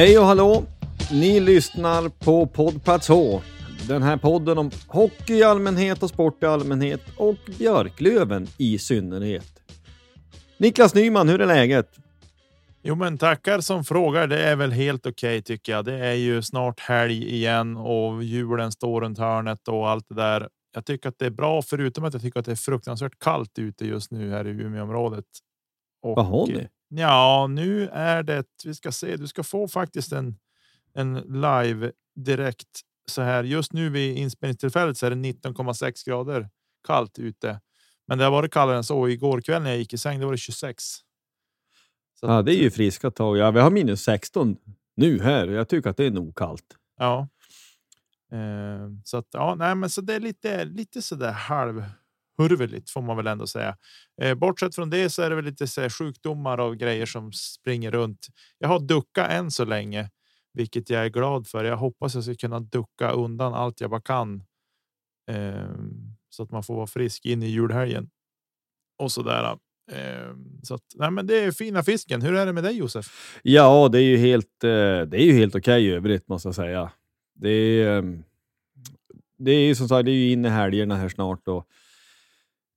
Hej och hallå! Ni lyssnar på Poddplats H. Den här podden om hockey i allmänhet och sport i allmänhet och Björklöven i synnerhet. Niklas Nyman, hur är läget? Jo, men tackar som frågar. Det är väl helt okej okay, tycker jag. Det är ju snart helg igen och julen står runt hörnet och allt det där. Jag tycker att det är bra, förutom att jag tycker att det är fruktansvärt kallt ute just nu här i Umeåområdet. Vad har ni? Ja, nu är det. Vi ska se. Du ska få faktiskt en en live direkt så här. Just nu vid inspelningstillfället så är det 19,6 grader kallt ute, men det har varit kallare än så. Igår kväll när jag gick i säng, det var det 26. Så ja, det är ju friska tag. Ja, vi har minus 16 nu här. Jag tycker att det är nog kallt. Ja. Eh, så att ja, nej, men så det är lite, lite så där halv hurveligt får man väl ändå säga. Eh, bortsett från det så är det väl lite så här, sjukdomar och grejer som springer runt. Jag har ducka än så länge, vilket jag är glad för. Jag hoppas jag ska kunna ducka undan allt jag bara kan ehm, så att man får vara frisk in i julhelgen och så där. Ehm, så att, nej, men det är fina fisken. Hur är det med dig Josef? Ja, det är ju helt. Eh, det är ju helt okej okay i övrigt måste jag säga. Det är. Ehm, det är ju som sagt, det är ju inne helgerna här snart och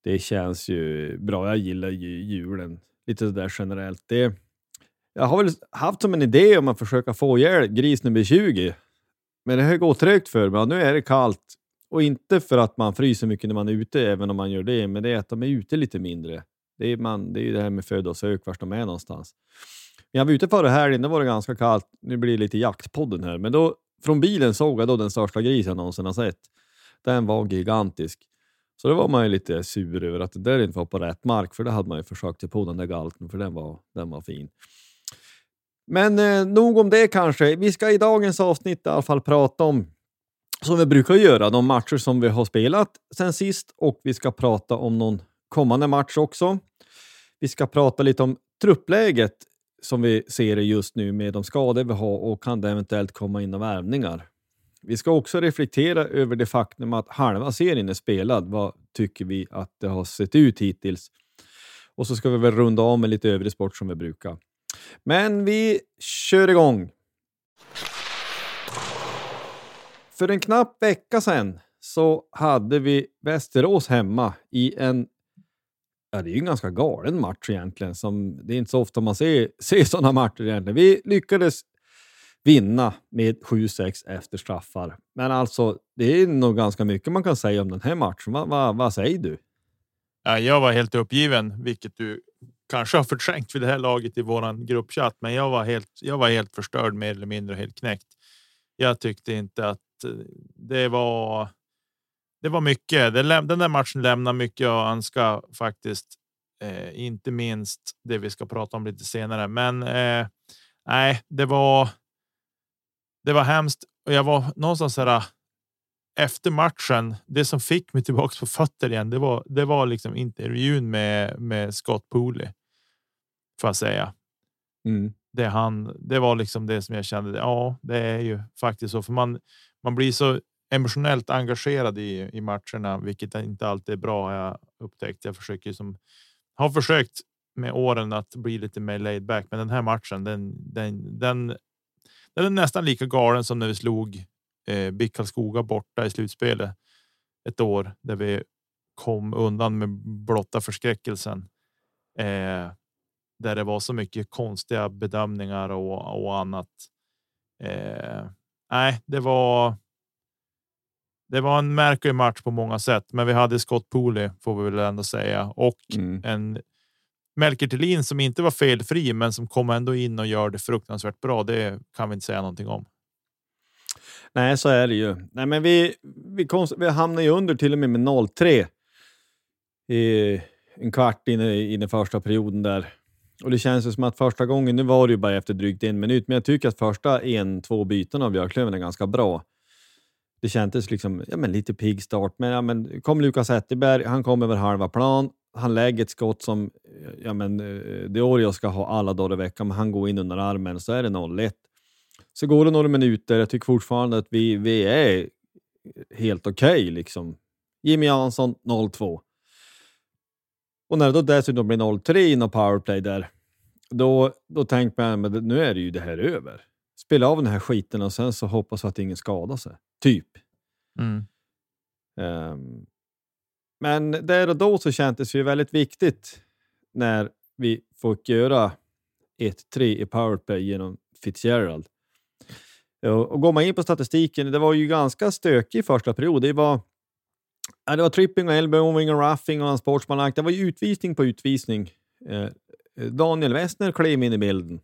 det känns ju bra. Jag gillar ju julen lite sådär generellt. Det, jag har väl haft som en idé om att försöka få ihjäl gris nummer 20. Men det har gått trögt för mig. Nu är det kallt och inte för att man fryser mycket när man är ute, även om man gör det, men det är att de är ute lite mindre. Det är, man, det är ju det här med föda och sök, vart de är någonstans. Men jag var ute förra helgen, då var det ganska kallt. Nu blir det lite jaktpodden här, men då från bilen såg jag då den största grisen jag någonsin har sett. Den var gigantisk. Så då var man ju lite sur över att det där inte var på rätt mark, för det hade man ju försökt sig på den där galten, för den var, den var fin. Men eh, nog om det kanske. Vi ska i dagens avsnitt i alla fall prata om, som vi brukar göra, de matcher som vi har spelat sen sist och vi ska prata om någon kommande match också. Vi ska prata lite om truppläget som vi ser det just nu med de skador vi har och kan det eventuellt komma in av värvningar. Vi ska också reflektera över det faktum att halva serien är spelad. Vad tycker vi att det har sett ut hittills? Och så ska vi väl runda av med lite övrig sport som vi brukar. Men vi kör igång. För en knapp vecka sedan så hade vi Västerås hemma i en Ja, det är ju en ganska galen match egentligen. Som, det är inte så ofta man ser, ser sådana matcher egentligen. Vi lyckades vinna med 7-6 efter straffar. Men alltså, det är nog ganska mycket man kan säga om den här matchen. Va, va, vad säger du? Ja, jag var helt uppgiven, vilket du kanske har förträngt vid det här laget i våran gruppchatt, men jag var helt. Jag var helt förstörd mer eller mindre helt knäckt. Jag tyckte inte att eh, det var. Det var mycket. Den där matchen lämnar mycket att önska faktiskt. Eh, inte minst det vi ska prata om lite senare, men eh, nej, det var. Det var hemskt och jag var någonstans här efter matchen, det som fick mig tillbaka på fötter igen, det var, det var liksom intervjun med, med Scott Pooley. Får jag säga. Mm. Det, han, det var liksom det som jag kände. Ja, det är ju faktiskt så, för man, man blir så emotionellt engagerad i, i matcherna, vilket inte alltid är bra. Jag upptäckt. Jag försöker som har försökt med åren att bli lite mer laid back, men den här matchen, den, den, den, den är nästan lika galen som när vi slog eh, BIK Karlskoga borta i slutspelet ett år där vi kom undan med blotta förskräckelsen. Eh, där det var så mycket konstiga bedömningar och, och annat. Eh, nej, det var. Det var en märklig match på många sätt, men vi hade Scott Pooley får vi väl ändå säga och mm. en Melker Thelin som inte var felfri, men som kom ändå in och gör det fruktansvärt bra. Det kan vi inte säga någonting om. Nej, så är det ju. Nej, men vi, vi, konst, vi hamnade ju under till och med med 0-3 i en kvart in i, i den första perioden där. Och det känns ju som att första gången, nu var det ju bara efter drygt en minut, men jag tycker att första en, två byten av Björklöven är ganska bra. Det kändes liksom, ja men lite pigg start, men, ja, men kom Lukas Zetterberg, han kom över halva plan, han lägger ett skott som, ja men eh, Deorio ska ha alla dagar i veckan, men han går in under armen, så är det 0-1. Så går det några minuter. Jag tycker fortfarande att vi, vi är helt okej. Okay, liksom. Jimmy Jansson 0-2. Och när det då dessutom blir 0-3 i powerplay där, då, då tänker man men nu är det ju det här över. spela av den här skiten och sen så hoppas vi att ingen skadar sig. Typ. Mm. Ehm, men där och då så kändes det ju väldigt viktigt när vi fick göra 1-3 i powerplay genom Fitzgerald. Och, går man in på statistiken, det var ju ganska stökig i första period. Det var, ja, det var tripping och elbowing och roughing och sportsmanlagt. Det var ju utvisning på utvisning. Eh, eh, Daniel Westner klev in i bilden.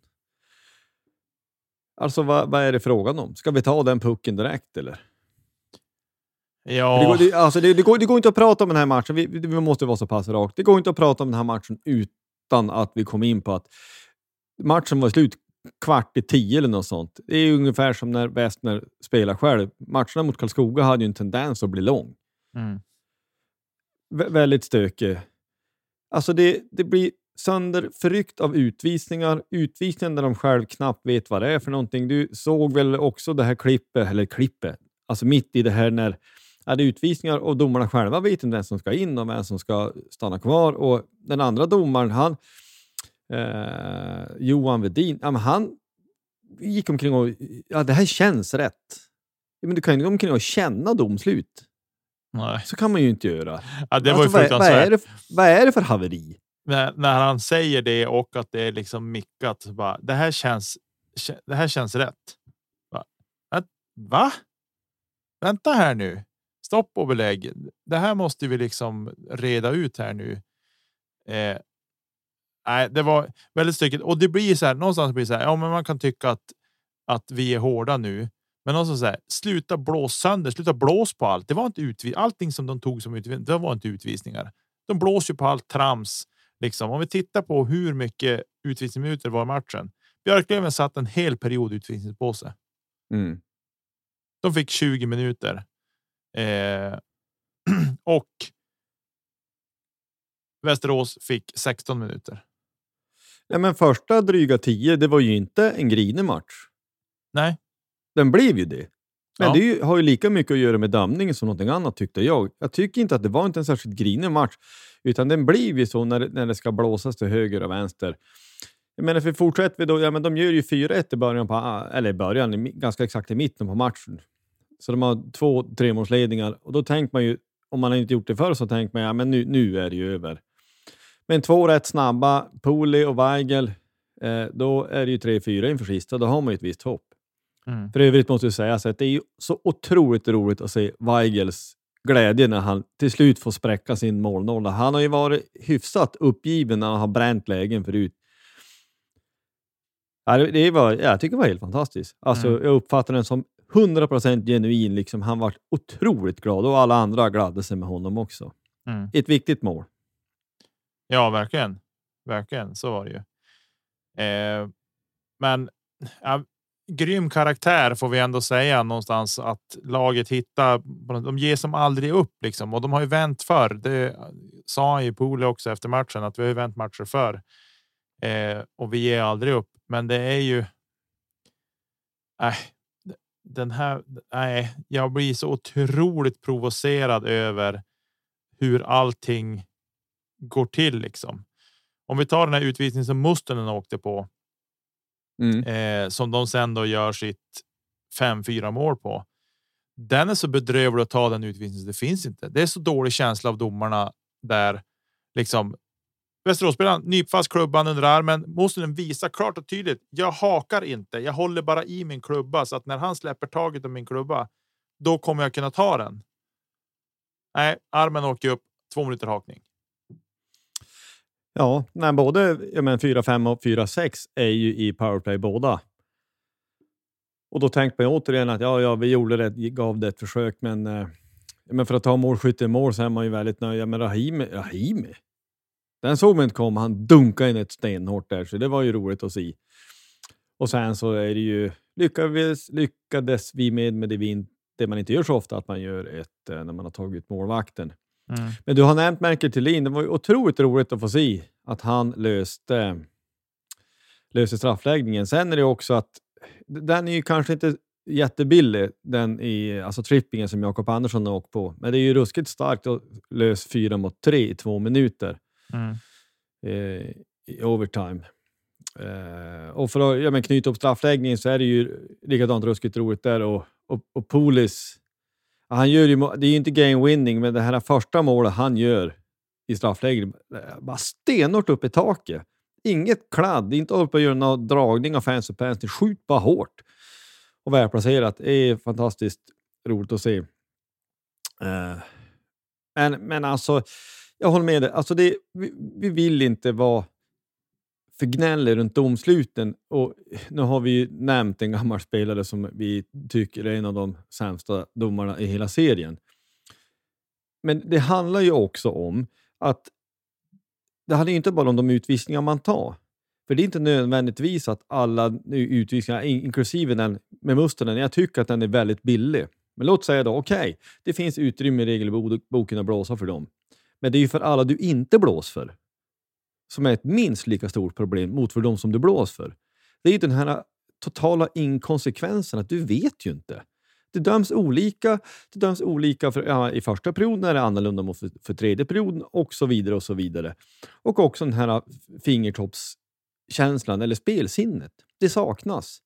Alltså vad, vad är det frågan om? Ska vi ta den pucken direkt eller? Ja, Det, går, det, alltså det, det, går, det går inte att prata om den här matchen, vi, vi måste vara så pass rakt. Det går inte att prata om den här matchen utan att vi kom in på att matchen var slut kvart i tio eller något sånt. Det är ju ungefär som när Westner spelar själv. Matcherna mot Karlskoga hade ju en tendens att bli lång. mm. Vä- väldigt stökig. Alltså det, det blir sönderförryckt av utvisningar. Utvisningar där de själv knappt vet vad det är för någonting. Du såg väl också det här klippet, eller klippet, alltså mitt i det här när ja, det är utvisningar och domarna själva vet inte vem som ska in och vem som ska stanna kvar. Och den andra domaren, han, eh, Johan men han gick omkring och ja, det här känns rätt. Men du kan ju gå omkring och känna domslut. Nej. Så kan man ju inte göra. Ja, det var Alltså, vad, är- vad, är det, vad är det för haveri? när, när han säger det och att det är liksom mickat. Bara, det här känns. kä- Det här känns rätt. Va? Vänta här nu. Stopp och belägg. Det här måste vi liksom reda ut här nu. Eh, nej, det var väldigt stökigt och det blir så här någonstans blir så här. Ja, men man kan tycka att att vi är hårda nu, men någonstans så här. Sluta blås sönder. Sluta blås på allt. Det var inte utvis. Allting som de tog som utvisning. Det var inte utvisningar. De blåser ju på allt trams. Liksom. Om vi tittar på hur mycket utvisningsminuter var i matchen. Björklöven satt en hel period utvisningspåse. Mm. De fick 20 minuter. Eh, och. Västerås fick 16 minuter. Ja, men första dryga tio, det var ju inte en grinig match. Nej, Den blev ju det. Men Ja. det har ju lika mycket att göra med damningen som någonting annat tyckte jag. Jag tycker inte att det var inte en särskilt grinig match, utan den blev ju så när, när det ska blåsas till höger och vänster. Jag menar, för fortsätter vi då, ja men de gör ju 4-1 i början, på, eller i början, ganska exakt i mitten på matchen. Så de har två tremålsledningar och då tänker man ju, om man inte gjort det förr så tänker man ja men nu, nu är det ju över. Men två rätt snabba, Poli och Weigel, eh, då är det ju 3-4 inför sista, då har man ju ett visst hopp. mm. För övrigt måste jag säga att det är ju så otroligt roligt att se Weigels glädje när han till slut får spräcka sin målnolla. Han har ju varit hyfsat uppgiven när han har bränt lägen förut. Det var, jag tycker det var helt fantastiskt. Alltså, Mm. Jag uppfattar den som 100% genuin. Liksom. Han var otroligt glad och alla andra gladde sig med honom också. Mm. Ett viktigt mål. Ja, verkligen. Verkligen. Så var det ju. Eh, men ja, grym karaktär får vi ändå säga någonstans att laget hittar. De ger som aldrig upp liksom och de har ju vänt för det sa han ju Pole också efter matchen att vi har vänt matcher för eh, och vi ger aldrig upp. Men det är ju. Nej, den här. Nej, jag blir så otroligt provocerad över hur allting går till liksom. Om vi tar den här utvisningen som Mustonen åkte på Mm. eh, som de sen då gör sitt 5-4 mål på. Den är så bedrövlig att ta den utvisningen. Det finns inte. Det är så dålig känsla av domarna där liksom. Västeråsspelaren nypfast klubban under armen. Mustonen visar klart och tydligt. Jag hakar inte. Jag håller bara i min klubba så att när han släpper taget om min klubba, då kommer jag kunna ta den. Nej, armen åker upp. Två minuter hakning. Ja, nej, både 4-5 och 4-6 är ju i powerplay båda. Och då tänkte man återigen att ja, ja, vi gjorde det, gav det ett försök, men, eh, men för att ta målskytte i mål så är man ju väldigt nöjd. Men Rahimi, Rahimi, den såg man inte komma. Han dunkade in ett stenhårt där, så det var ju roligt att se. Och sen så är det ju, lyckades, lyckades vi med, med det, vi, det man inte gör så ofta, att man gör ett eh, när man har tagit målvakten. Mm. Men du har nämnt Merkel Thelin. Det var ju otroligt roligt att få se att han löste, löste straffläggningen. Sen är det också att den är ju kanske inte jättebillig, den i, alltså trippingen som Jakob Andersson har åkt på. Men det är ju ruskigt starkt att lösa fyra mot tre i två minuter Mm. eh, i overtime. Eh, och för att ja, men knyta upp straffläggningen så är det ju likadant ruskigt roligt där. Och, och, och Polis, han gör ju, det är ju inte game winning, men det här första målet han gör i straffläggning, eh, bara stenhårt upp i taket. Inget kladd, inte uppe och göra någon dragning av fancy pants, skjut bara hårt. Och välplacerat. Det är fantastiskt roligt att se. Eh, men, men alltså, jag håller med dig. Alltså det, vi, vi vill inte vara för gnäller runt domsluten. Och nu har vi ju nämnt en gammal spelare som vi tycker är en av de sämsta domarna i hela serien. Men det handlar ju också om att det handlar inte bara om de utvisningar man tar. För det är inte nödvändigtvis att alla utvisningar, inklusive den med Mustonen, jag tycker att den är väldigt billig. Men låt säga då, okej, okay, det finns utrymme i regelboken att blåsa för dem. Men det är ju för alla du inte blås för som är ett minst lika stort problem mot för de som du blås för. Det är ju den här totala inkonsekvensen att du vet ju inte. Det döms olika. Det döms olika för, ja, i första perioden, är det annorlunda mot för, för tredje perioden och så vidare. Och så vidare. Och också den här fingertoppskänslan eller spelsinnet. Det saknas.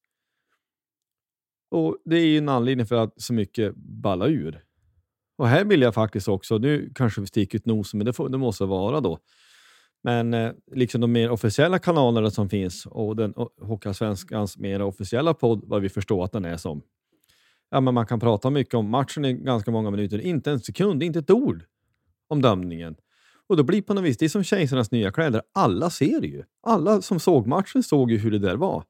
Och Det är ju en anledning för att så mycket balla ur. Och här vill jag faktiskt också, nu kanske vi sticker ut nosen, men det, får, det måste vara då. Men eh, liksom de mer officiella kanalerna som finns och den Hockeyallsvenskans mer officiella podd, vad vi förstår att den är som. Ja, men man kan prata mycket om matchen i ganska många minuter, inte en sekund, inte ett ord om dömningen. Och då blir på något vis, det är som kejsarnas nya kläder, alla ser det ju. Alla som såg matchen såg ju hur det där var.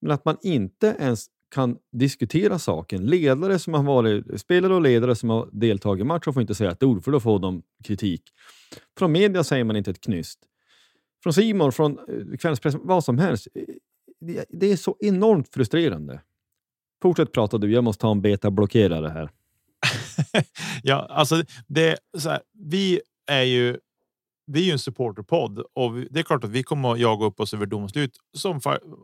Men att man inte ens kan diskutera saken. Ledare som har varit, spelare och ledare som har deltagit i matchen får inte säga ett ord, för då får de kritik. Från media säger man inte ett knyst från Simon, från eh, kvällspressen, vad som helst. Eh, det, är så enormt frustrerande. Fortsätt prata du, jag måste ta en betablockerare här. ja, alltså det så här, vi är ju vi är ju en supporterpodd och det är klart att vi kommer att jaga upp oss över domslut som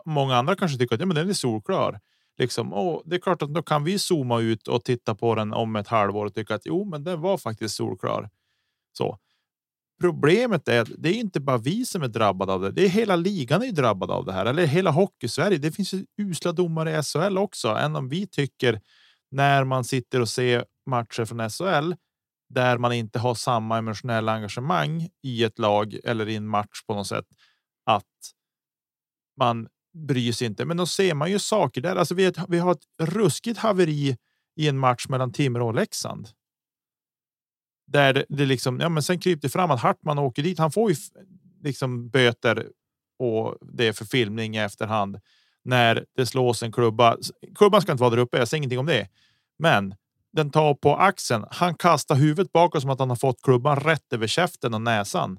många andra kanske tycker att ja, men den är solklar. Liksom, och det är klart att då kan vi zooma ut och titta på den om ett halvår och tycka att jo, men den var faktiskt solklar. Så Problemet är att det är inte bara vi som är drabbade av det. Det är hela ligan är drabbad av det här eller hela hockey Sverige. Det finns ju usla domare i SHL också, än om vi tycker när man sitter och ser matcher från SHL där man inte har samma emotionella engagemang i ett lag eller i en match på något sätt att man bryr sig inte. Men då ser man ju saker där. Alltså vi, vi har ett ruskigt haveri i en match mellan Timrå och Leksand där det, det liksom, ja, men sen kryper det fram att Hartman åker dit. Han får ju liksom böter och det är för filmning i efterhand när det slås en klubba. Klubban ska inte vara där uppe. Jag säger ingenting om det, men den tar på axeln. Han kastar huvudet bakåt som att han har fått klubban rätt över käften och näsan.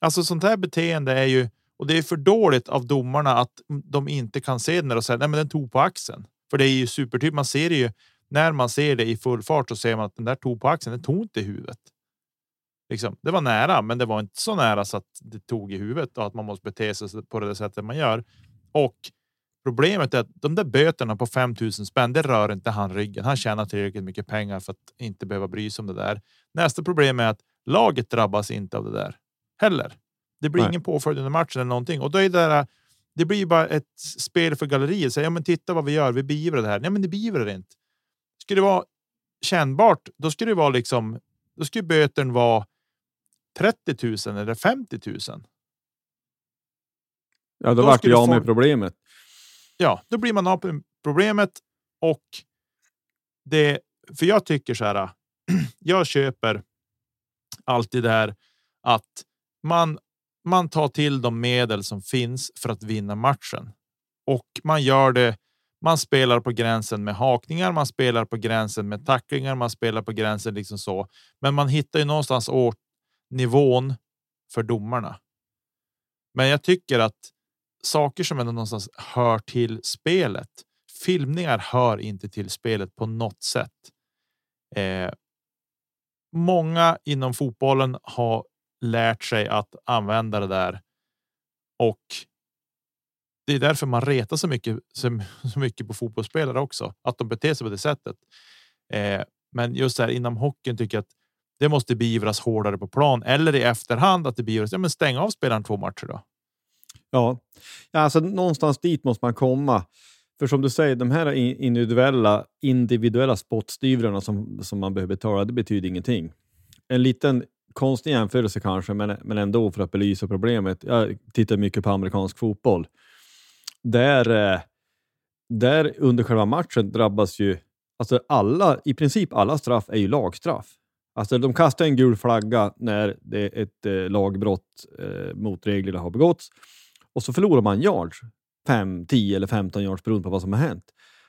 Alltså sånt här beteende är ju och det är för dåligt av domarna att de inte kan se den och säga nej, men den tog på axeln. För det är ju supertydligt. Man ser det ju när man ser det i full fart så ser man att den där tog på axeln. Den tog inte i huvudet. Liksom, det var nära, men det var inte så nära så att det tog i huvudet och att man måste bete sig på det sättet man gör. Och problemet är att de där böterna på 5000 spänn, det rör inte han ryggen. Han tjänar tillräckligt mycket pengar för att inte behöva bry sig om det där. Nästa problem är att laget drabbas inte av det där heller. Det blir Nej. ingen påföljd under matchen eller någonting och då är det där. Det blir bara ett spel för galleriet. Så, ja, men titta vad vi gör. Vi beivrar det här. Nej, men det beivrar det inte. Skulle det vara kännbart, då skulle det vara liksom. Då skulle böten vara 30 000 eller 50 000. Ja, då, då vart jag med problemet. Ja, då blir man av med problemet och det. För jag tycker så här. Jag köper alltid det här att man man tar till de medel som finns för att vinna matchen och man gör det man spelar på gränsen med hakningar, man spelar på gränsen med tacklingar, man spelar på gränsen liksom så. Men man hittar ju någonstans åt nivån för domarna. Men jag tycker att saker som ändå någonstans hör till spelet. Filmningar hör inte till spelet på något sätt. Eh, många inom fotbollen har lärt sig att använda det där och det är därför man retar så mycket, så, så mycket på fotbollsspelare också, att de beter sig på det sättet. Eh, men just här inom hockeyn tycker jag att det måste beivras hårdare på plan eller i efterhand att det beivras. Ja, men stäng av spelaren två matcher då. Ja. ja, alltså någonstans dit måste man komma. För som du säger, de här individuella, individuella spottstyvrarna som, som man behöver betala, det betyder ingenting. En liten konstig jämförelse kanske, men, men ändå för att belysa problemet. Jag tittar mycket på amerikansk fotboll. Där, eh, där under själva matchen drabbas ju alltså alla, i princip alla straff är ju lagstraff. Alltså de kastar en gul flagga när det är ett eh, lagbrott eh, mot reglerna har begåtts och så förlorar man yards. 5, 10 eller 15 yards beroende på vad som har hänt.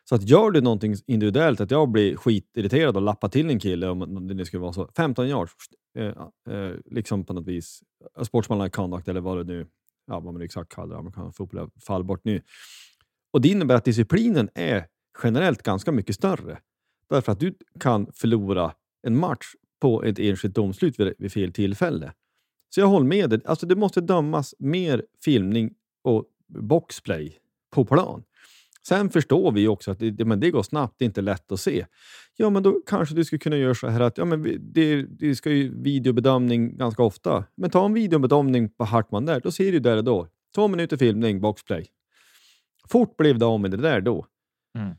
Så att gör du någonting individuellt, att jag blir skitirriterad och lappar till en kille, om det skulle vara så, 15 yards, eh, eh, liksom på något vis, eh, sportsmanlike conduct eller vad det nu ja, vad man exakt kallar det, amerikansk fotboll, fall bort nu. Och det innebär att disciplinen är generellt ganska mycket större. Därför att du kan förlora en match på ett enskilt domslut vid, vid fel tillfälle. Så jag håller med dig. Alltså det måste dömas mer filmning och boxplay på plan. Sen förstår vi också att det, men det går snabbt, det är inte lätt att se. Ja, men då kanske du skulle kunna göra så här att ja, men det, det ska ju videobedömning ganska ofta. Men ta en videobedömning på Hartman där, då ser du där och då. Två minuter filmning, boxplay. Fort blev det av med det där då. Mm.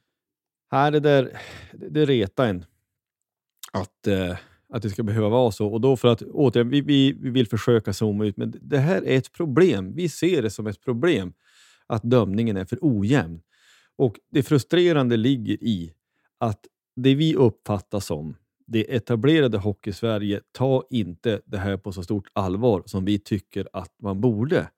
Här det där, det retar en att, eh, att det ska behöva vara så. Och då för att återigen, vi, vi, vi vill försöka zooma ut, men det här är ett problem. Vi ser det som ett problem att dömningen är för ojämn. Och det frustrerande ligger i att det vi uppfattar som det etablerade Hockey-Sverige tar inte det här på så stort allvar som vi tycker att man borde.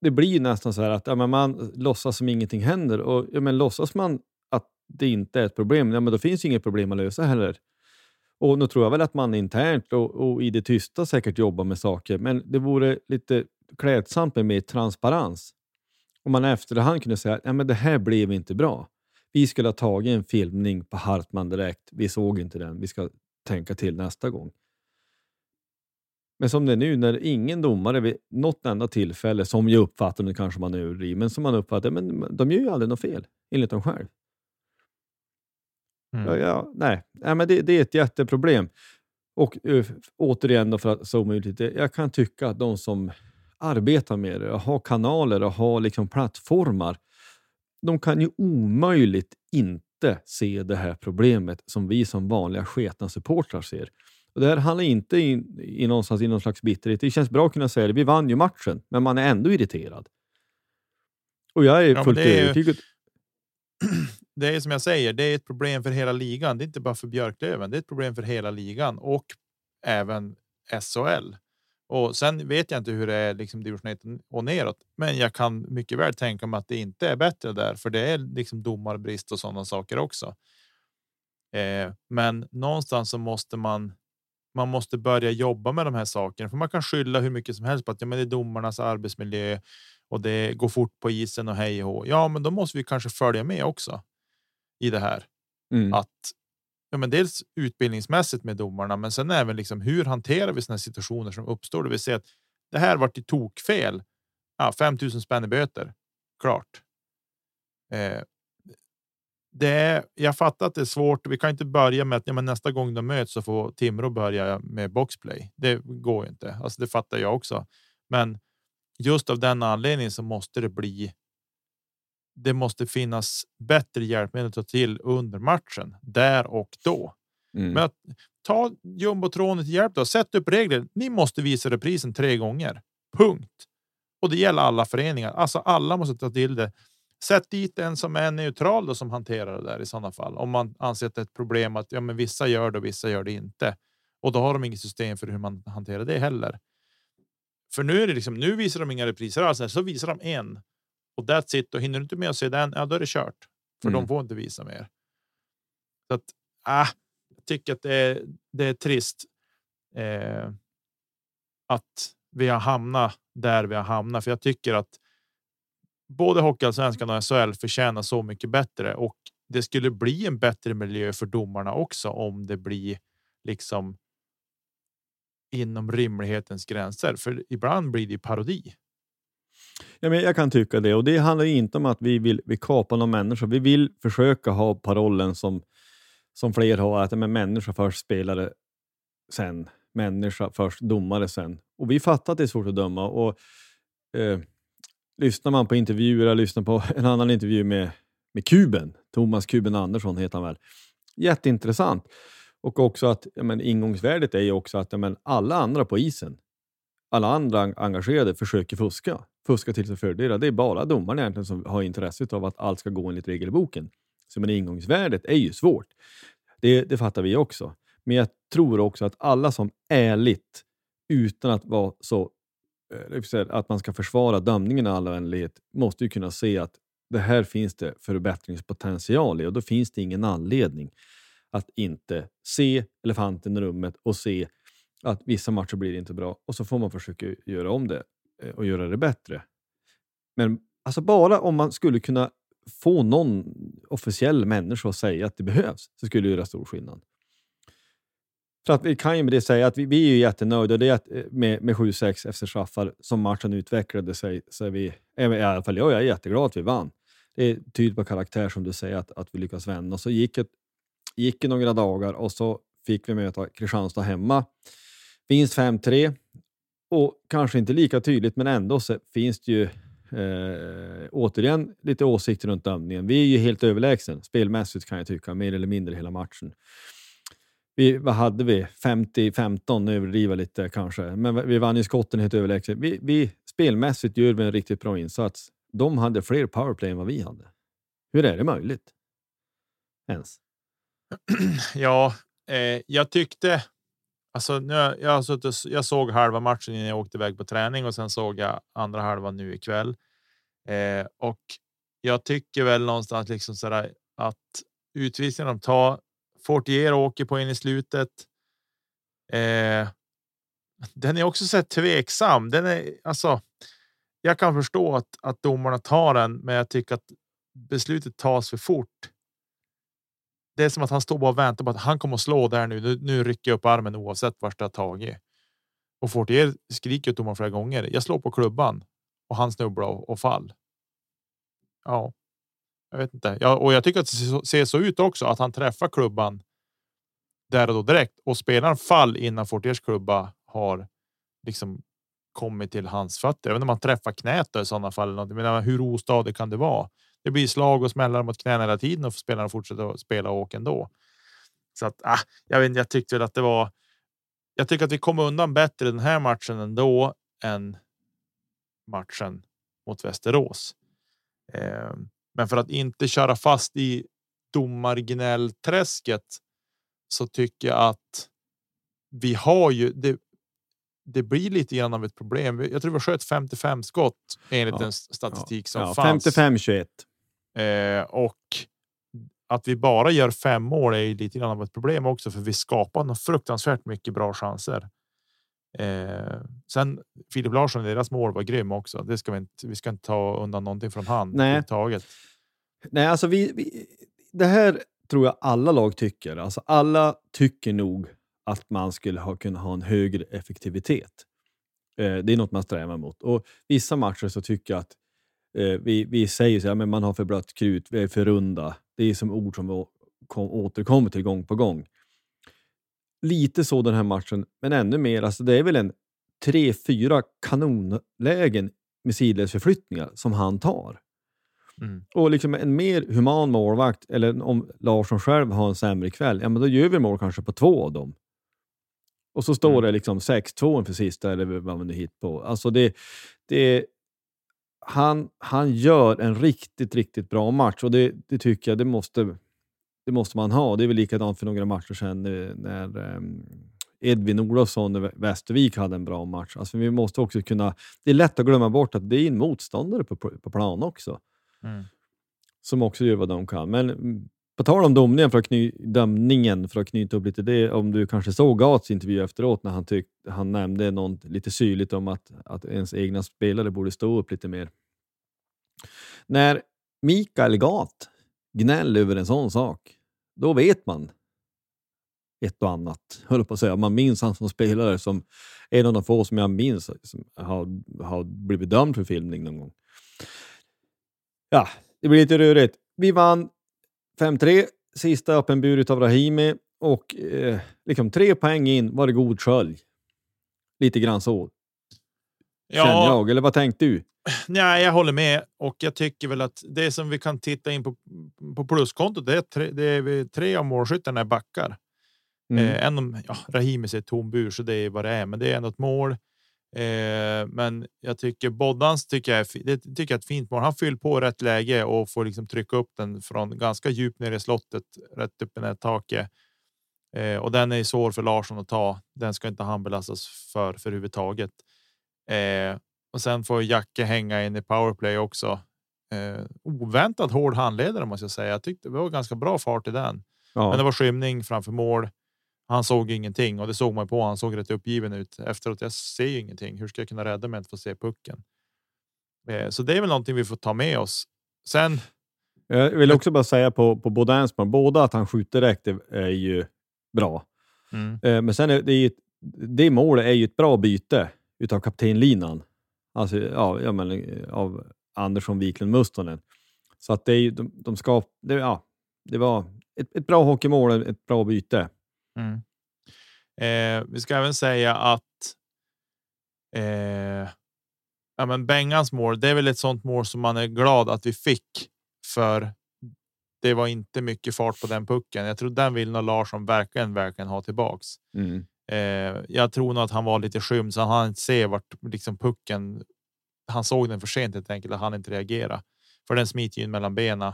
Det blir nästan så här att ja, men man låtsas som ingenting händer och ja, men låtsas man att det inte är ett problem, ja, men då finns inget problem att lösa heller. Och nu tror jag väl att man internt och, och, i det tysta säkert jobbar med saker, men det vore lite klädsamt med mer transparens. Om man efterhand kunde säga att ja, det här blev inte bra. Vi skulle ha tagit en filmning på Hartman direkt. Vi såg inte den. Vi ska tänka till nästa gång. Men som det är nu, när ingen domare vid något enda tillfälle, som jag uppfattar det kanske man överdriver, men som man uppfattar, men de gör ju aldrig något fel, enligt dem själv. Mm. Ja, ja, nej, nej men det, det, är ett jätteproblem. Och uh, återigen, då för att zooma ut lite, jag kan tycka att de som arbetar med det, har kanaler och har liksom plattformar, de kan ju omöjligt inte se det här problemet som vi som vanliga sketna supportrar ser. Och det här handlar inte in, i, någonstans, i någon slags bitterhet. Det känns bra att kunna säga det. Vi vann ju matchen, men man är ändå irriterad. Och jag är ja, fullt övertygad. Det är som jag säger, det är ett problem för hela ligan. Det är inte bara för Björklöven. Det är ett problem för hela ligan och även SHL. Och sen vet jag inte hur det är liksom division 1 och neråt, men jag kan mycket väl tänka mig att det inte är bättre där, för det är liksom domarbrist och sådana saker också. Eh, men någonstans så måste man. Man måste börja jobba med de här sakerna, för man kan skylla hur mycket som helst på att ja, men det är domarnas arbetsmiljö och det går fort på isen och hej och Ja, men då måste vi kanske följa med också i det här. Mm. Att ja, men dels utbildningsmässigt med domarna, men sen även liksom hur hanterar vi sådana situationer som uppstår? Det vill säga att det här vart i tokfel. Ja, 5000 spänn i böter. Klart. Eh, det är, jag fattar att det är svårt. Vi kan inte börja med att ja, men nästa gång de möts så får Timrå börja med boxplay. Det går ju inte. Alltså, det fattar jag också. Men just av den anledningen så måste det bli det måste finnas bättre hjälpmedel att ta till under matchen där och då. Mm. Men att ta jumbotronen till hjälp. Då. Sätt upp regler. Ni måste visa reprisen tre gånger. Punkt. Och det gäller alla föreningar. Alltså alla måste ta till det. Sätt dit en som är neutral då, som hanterar det där i sådana fall. Om man anser att det är ett problem att ja, men vissa gör det och vissa gör det inte. Och då har de inget system för hur man hanterar det heller. För nu är det liksom. Nu visar de inga repriser alls. Så visar de en och that's it. Och hinner du inte med att se den, ja, då är det kört för mm. de får inte visa mer. Så att ah, jag tycker att det är, det är trist. Eh, att vi har hamnat där vi har hamnat, för jag tycker att både Hockeyallsvenskan och SHL förtjänar så mycket bättre och det skulle bli en bättre miljö för domarna också om det blir liksom. Inom rimlighetens gränser, för ibland blir det parodi. Ja, men jag kan tycka det och det handlar inte om att vi vill vi kapa någon människa. Vi vill försöka ha parollen som, som fler har, att men människa först, spelare sen, människa först, domare sen. Och vi fattar att det är svårt att döma och eh, lyssnar man på intervjuer, jag lyssnar på en annan intervju med, med Kuben, Thomas Kuben Andersson heter han väl. Jätteintressant. Och också att ja, men, ingångsvärdet är ju också att ja, men, alla andra på isen, alla andra engagerade försöker fuska. Fuska till sig fördelar. Det är bara domaren egentligen som har intresse av att allt ska gå enligt regelboken. Så men ingångsvärdet är ju svårt. Det, det fattar vi också. Men jag tror också att alla som ärligt, utan att vara så eh, att man ska försvara dömningen i all vänlighet, måste ju kunna se att det här finns det förbättringspotential i och då finns det ingen anledning att inte se elefanten i rummet och se att vissa matcher blir inte bra och så får man försöka göra om det Eh, och göra det bättre. Men alltså bara om man skulle kunna få någon officiell människa att säga att det behövs så skulle det göra stor skillnad. För att vi kan ju med det säga att vi, vi är ju jättenöjda det är att, eh, med, med 7-6 efter straffar som matchen utvecklade sig. Så är vi, i alla fall jag, jag är jätteglad att vi vann. Det är tydligt på karaktär som du säger, att, att vi lyckas vända. Så gick, det gick det några dagar och så fick vi möta Kristianstad hemma. Vinst 5-3 och kanske inte lika tydligt, men ändå så finns det ju eh, återigen lite åsikter runt dömningen. Vi är ju helt överlägsen spelmässigt kan jag tycka, mer eller mindre hela matchen. Vi, vad hade vi? 50-15, överdriva lite kanske, men vi vann ju skotten helt överlägset. Vi, vi, spelmässigt gör vi en riktigt bra insats. De hade fler powerplay än vad vi hade. Hur är det möjligt? Ens? Ja, eh, jag tyckte Alltså, nu, jag, jag, suttit, jag såg halva matchen innan jag åkte iväg på träning och sen såg jag andra halvan nu ikväll. Eh, och jag tycker väl någonstans liksom sådär att utvisningen de tar. Fortier åker på in i slutet. Eh, den är också så tveksam. Den är alltså. Jag kan förstå att, att domarna tar den, men jag tycker att beslutet tas för fort det är som att han står och väntar på att han kommer att slå där nu. Nu, nu rycker jag upp armen oavsett vart det har tagit. Och Fortier skriker domaren flera gånger. Jag slår på klubban och han snubblar och, och fall. Ja, jag vet inte. Ja, och jag tycker att det ser så ut också att han träffar klubban. Där och då direkt och spelar fall innan Fortiers klubba har liksom kommit till hans fötter. Även om man träffar knät i sådana fall. Men hur ostadig kan det vara? Det blir slag och smällar mot knäna hela tiden och spelarna fortsätter att spela åka ändå. Så att ah, jag vet jag tyckte väl att det var. Jag tycker att vi kom undan bättre den här matchen ändå än matchen mot Västerås. Eh, men för att inte köra fast i domargnällträsket så tycker jag att vi har ju det. Det blir lite grann av ett problem. Jag tror vi sköt 55 skott enligt ja, den statistik som ja, fanns. 55 21. Eh, och att vi bara gör fem mål är lite grann av ett problem också, för vi skapar något fruktansvärt mycket bra chanser. Eh, sen Filip Larsson, deras mål var grym också. Det ska vi inte. Vi ska inte ta undan någonting från han. Nej, taget. Nej, alltså vi, vi, det här tror jag alla lag tycker. Alltså alla tycker nog att man skulle ha kunnat ha en högre effektivitet. Eh, det är något man strävar mot. Och vissa matcher så tycker jag att Eh, vi, vi säger så här, men man har för blött krut, vi är för runda. Det är som ord som kom, återkommer till gång på gång. Lite så den här matchen, men ännu mer. Alltså det är väl en tre, fyra kanonlägen med sidledsförflyttningar som han tar. Mm. Och liksom en mer human målvakt, eller om Larsson själv har en sämre kväll, ja men då gör vi mål kanske på två av dem. Och så står mm. det liksom 6-2 för sista, eller vad man nu hittar på. Alltså det, det, han, han gör en riktigt, riktigt bra match och det, det tycker jag det måste, det måste man ha. Det är väl likadant för några matcher sedan när, um, Edvin Olofsson och Västervik hade en bra match. Alltså vi måste också kunna... Det är lätt att glömma bort att det är en motståndare på, på plan också. Mm. Som också gör vad de kan. Men på tal om domningen för att, kny, dömningen, för att knyta upp lite det, om du kanske såg Gats intervju efteråt när han, tyck, han nämnde något lite syrligt om att, att ens egna spelare borde stå upp lite mer. När Mikael Gat gnäller över en sån sak, då vet man ett och annat. Höll på att säga. Man minns han som spelare som en av de få som jag minns som har, har blivit dömd för filmning någon gång. Ja, det blir lite rörigt. Vi vann 5-3, sista öppenburet av Rahimi och eh, liksom tre poäng in var det god skölj. Lite grann så. Ja. Känner jag, eller vad tänkte du? Nej, jag håller med och jag tycker väl att det som vi kan titta in på på pluskontot. Det är tre, det är tre av målskyttarna är backar. Mm. Eh, en om ja, Rahimi ser tom bur, så det är vad det är, men det är ändå ett mål. Eh, men jag tycker Boddans tycker jag är, det tycker jag är ett fint mål. Han fyller på rätt läge och får liksom trycka upp den från ganska djupt ner i slottet, rätt upp i nättaket. Eh, och den är svår för Larsson att ta. Den ska inte han belastas för för överhuvudtaget. Eh, och sen får Jacke hänga in i powerplay också. Eh, oväntat hård handledare måste jag säga. Jag tyckte det var ganska bra fart i den. Ja. Men det var skymning framför mål. Han såg ingenting och det såg man på. Han såg rätt uppgiven ut efteråt. Jag ser ju ingenting. Hur ska jag kunna rädda mig att få se pucken? Eh, så det är väl någonting vi får ta med oss. Sen Jag vill också bara säga på, på båda Ensman, båda att han skjuter direkt är, ju bra. mm, Eh, men sen är det, ju det målet är ju ett bra byte utav kaptenlinan. Alltså ja, ja, men, eh, av Andersson, Wiklund, Mustonen. Så att det är ju, de, de ska, det, ja, det var ett, ett bra hockeymål, ett bra byte. Mm. Eh, vi ska även säga att. Eh, ja, men Bengans mål. Det är väl ett sånt mål som man är glad att vi fick för. Det var inte mycket fart på den pucken. Jag tror den vill nog Larsson verkligen, verkligen ha tillbaks. Mm. Eh, jag tror nog att han var lite skymd så han inte se vart liksom pucken. Han såg den för sent helt enkelt att han inte reagera för den smiter in mellan benen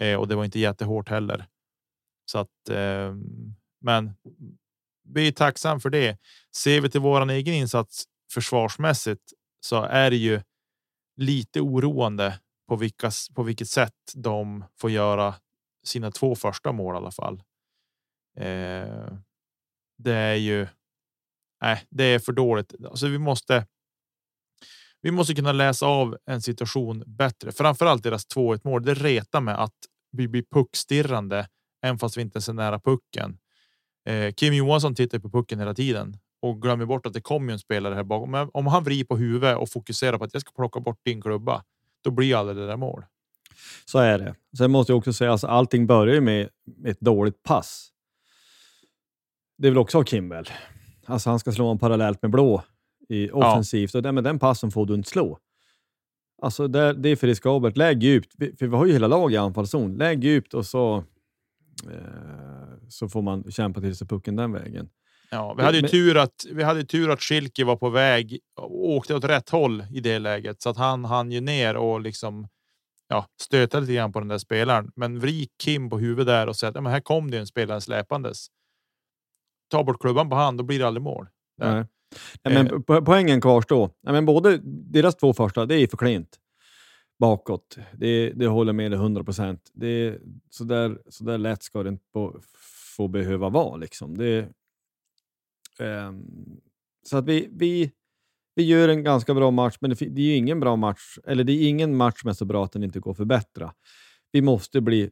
eh, och det var inte jättehårt heller. Så att eh, men vi är tacksam för det. Ser vi till våran egen insats försvarsmässigt så är det ju lite oroande på vilka på vilket sätt de får göra sina två första mål i alla fall. Eh, det är ju. Nej, det är för dåligt. Alltså, vi måste. Vi måste kunna läsa av en situation bättre. Framförallt deras 2-1 mål. Det retar med att vi blir puckstirrande, även fast vi inte är så nära pucken. Eh, Kim Johansson tittar på pucken hela tiden och glömmer bort att det kommer en spelare här bakom. Men om han vrider på huvudet och fokuserar på att jag ska plocka bort din klubba, då blir aldrig det där mål. Så är det. Sen måste jag också säga att alltså, allting börjar med ett dåligt pass. Det vill också ha Kimball. Alltså han ska slå en parallellt med blå i offensivt och den, med den passen får du inte slå. Alltså det, det är för riskabelt. Lägg djupt, för vi har ju hela laget i anfallszon. Lägg djupt och så, eh, så får man kämpa till sig pucken den vägen. Ja, vi hade ju men- tur att vi hade tur att Schilke var på väg och åkte åt rätt håll i det läget så att han hann ju ner och liksom. Ja, stöta lite grann på den där spelaren, men vrik Kim på huvudet där och säga att ja, men här kom det en spelare släpandes. Ta bort klubban på hand, då blir det aldrig mål. Nej. Nej, men Eh. po- poängen kvarstår. Nej, men både deras två första, det är för klent bakåt. Det, det håller med dig 100 procent. Så där, så där lätt ska det inte få, få behöva vara. Liksom. Det, ehm, så att vi, vi, vi gör en ganska bra match, men det, det är ju ingen bra match. Eller det är ingen match som är så bra att den inte går att förbättra. Vi måste bli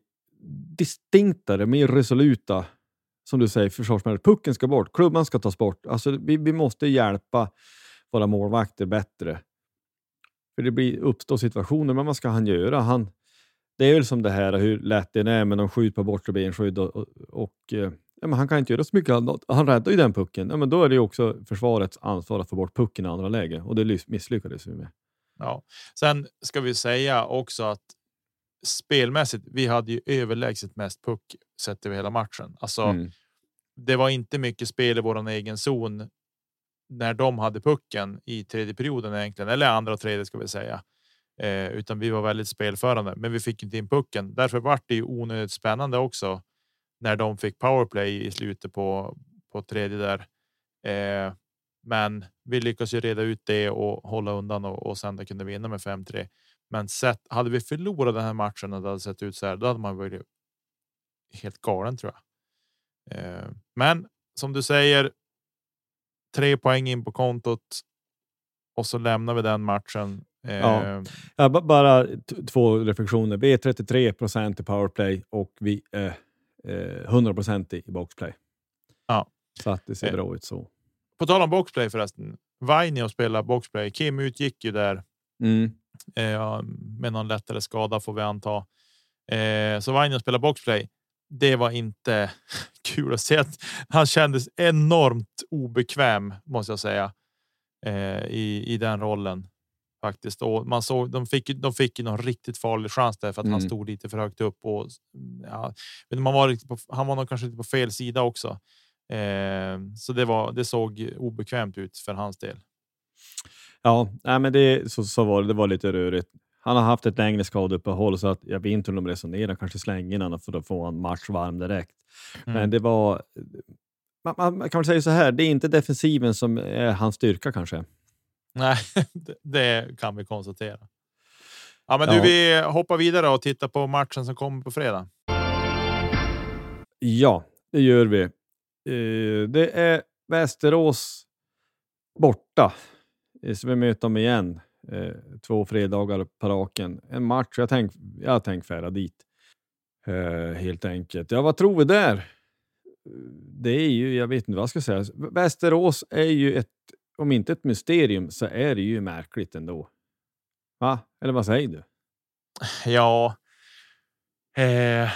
distinktare, mer resoluta som du säger, försvarsmässigt. Pucken ska bort, klubban ska tas bort. Alltså, vi, vi måste hjälpa våra målvakter bättre. För det blir uppstår situationer, men vad ska han göra? Han, det är väl som det här hur lätt det är med någon skjut på bortre benskydd och, och, och eh, ja, men han kan inte göra så mycket annat. Han räddar ju den pucken. Ja, men då är det ju också försvarets ansvar att få bort pucken i andra läge och det misslyckades vi med. Ja, sen ska vi säga också att spelmässigt. Vi hade ju överlägset mest puck sett över hela matchen. Alltså, Mm. det var inte mycket spel i våran egen zon när de hade pucken i tredje perioden egentligen, eller andra och tredje ska vi säga. Eh, utan vi var väldigt spelförande, men vi fick inte in pucken. Därför vart det ju onödigt spännande också när de fick powerplay i slutet på på tredje där. Eh, men vi lyckas ju reda ut det och hålla undan och, och sen kunde vinna med 5-3. Men sett, hade vi förlorat den här matchen och det hade sett ut så här, då hade man varit helt galen tror jag. Eh, men som du säger. Tre poäng in på kontot. Och så lämnar vi den matchen. Eh, Ja. Ja, ba- bara två reflektioner. Vi är 33 procent i powerplay och vi är eh, 100 procent i boxplay. Ja. Så att det ser Eh. bra ut så. På tal om boxplay förresten. Vainio spelar boxplay. Kim utgick ju där Mm. eh, med någon lättare skada får vi anta. Eh, så Vainio spelar boxplay. Det var inte kul att se att han kändes enormt obekväm måste jag säga. Eh, i, I den rollen. Faktiskt. Och man såg de fick de fick ju någon riktigt farlig chans där för att han Mm. stod lite för högt upp och ja, men man var på, han var nog kanske lite på fel sida också. Eh, så det var. Det såg obekvämt ut för hans del. Ja, nej, men det, så, så var det. Det var lite rörigt. Han har haft ett längre skadeuppehåll så att jag vet inte hur de resonerar. Kanske slänga in honom för att få en match varm direkt. Mm. Men det var... Man, man, man kan säga så här, det är inte defensiven som är hans styrka kanske. Nej, det- kan vi konstatera. Ja, men du, Ja. vi hoppar vidare och tittar på matchen som kommer på fredag. Ja, det gör vi. Eh, det är Västerås borta. Eh, Så vi möter dem igen. Eh, två fredagar på raken. En match. Jag tänk, jag tänk färda dit. Helt enkelt. Ja, vad tror vi där? Det är ju, jag vet inte vad jag ska säga. Västerås är ju ett, om inte ett mysterium, så är det ju märkligt ändå. Va? Eller vad säger du? Ja. Eh,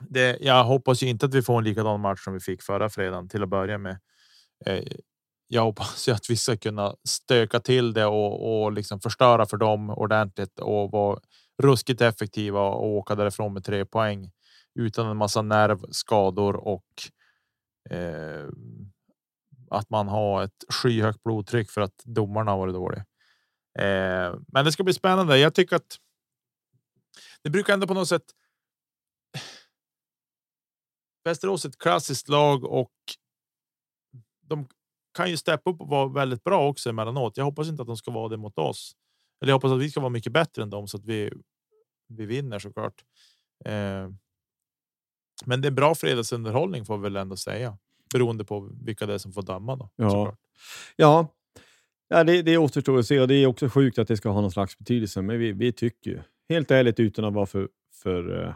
det, jag hoppas ju inte att vi får en likadan match som vi fick förra fredagen till att börja med. Eh, jag hoppas ju att vi ska kunna stöka till det och, och liksom förstöra för dem ordentligt och vara ruskigt effektiva och åka därifrån med tre poäng utan en massa nervskador och eh, att man har ett skyhögt blodtryck för att domarna har varit dåliga. Eh, men det ska bli spännande. Jag tycker att. Det brukar ändå på något sätt. Västerås är ett klassiskt lag och. De kan ju steppa upp och vara väldigt bra också emellanåt. Jag hoppas inte att de ska vara det mot oss. Eller jag hoppas att vi ska vara mycket bättre än dem så att vi. Vi vinner såklart. Eh, men det är bra fredagsunderhållning får vi väl ändå säga beroende på vilka det är som får döma då. Ja. såklart. Ja, ja det, det återstår att se och det är också sjukt att det ska ha någon slags betydelse. Men vi, vi tycker ju, helt ärligt utan att vara för, för, eh,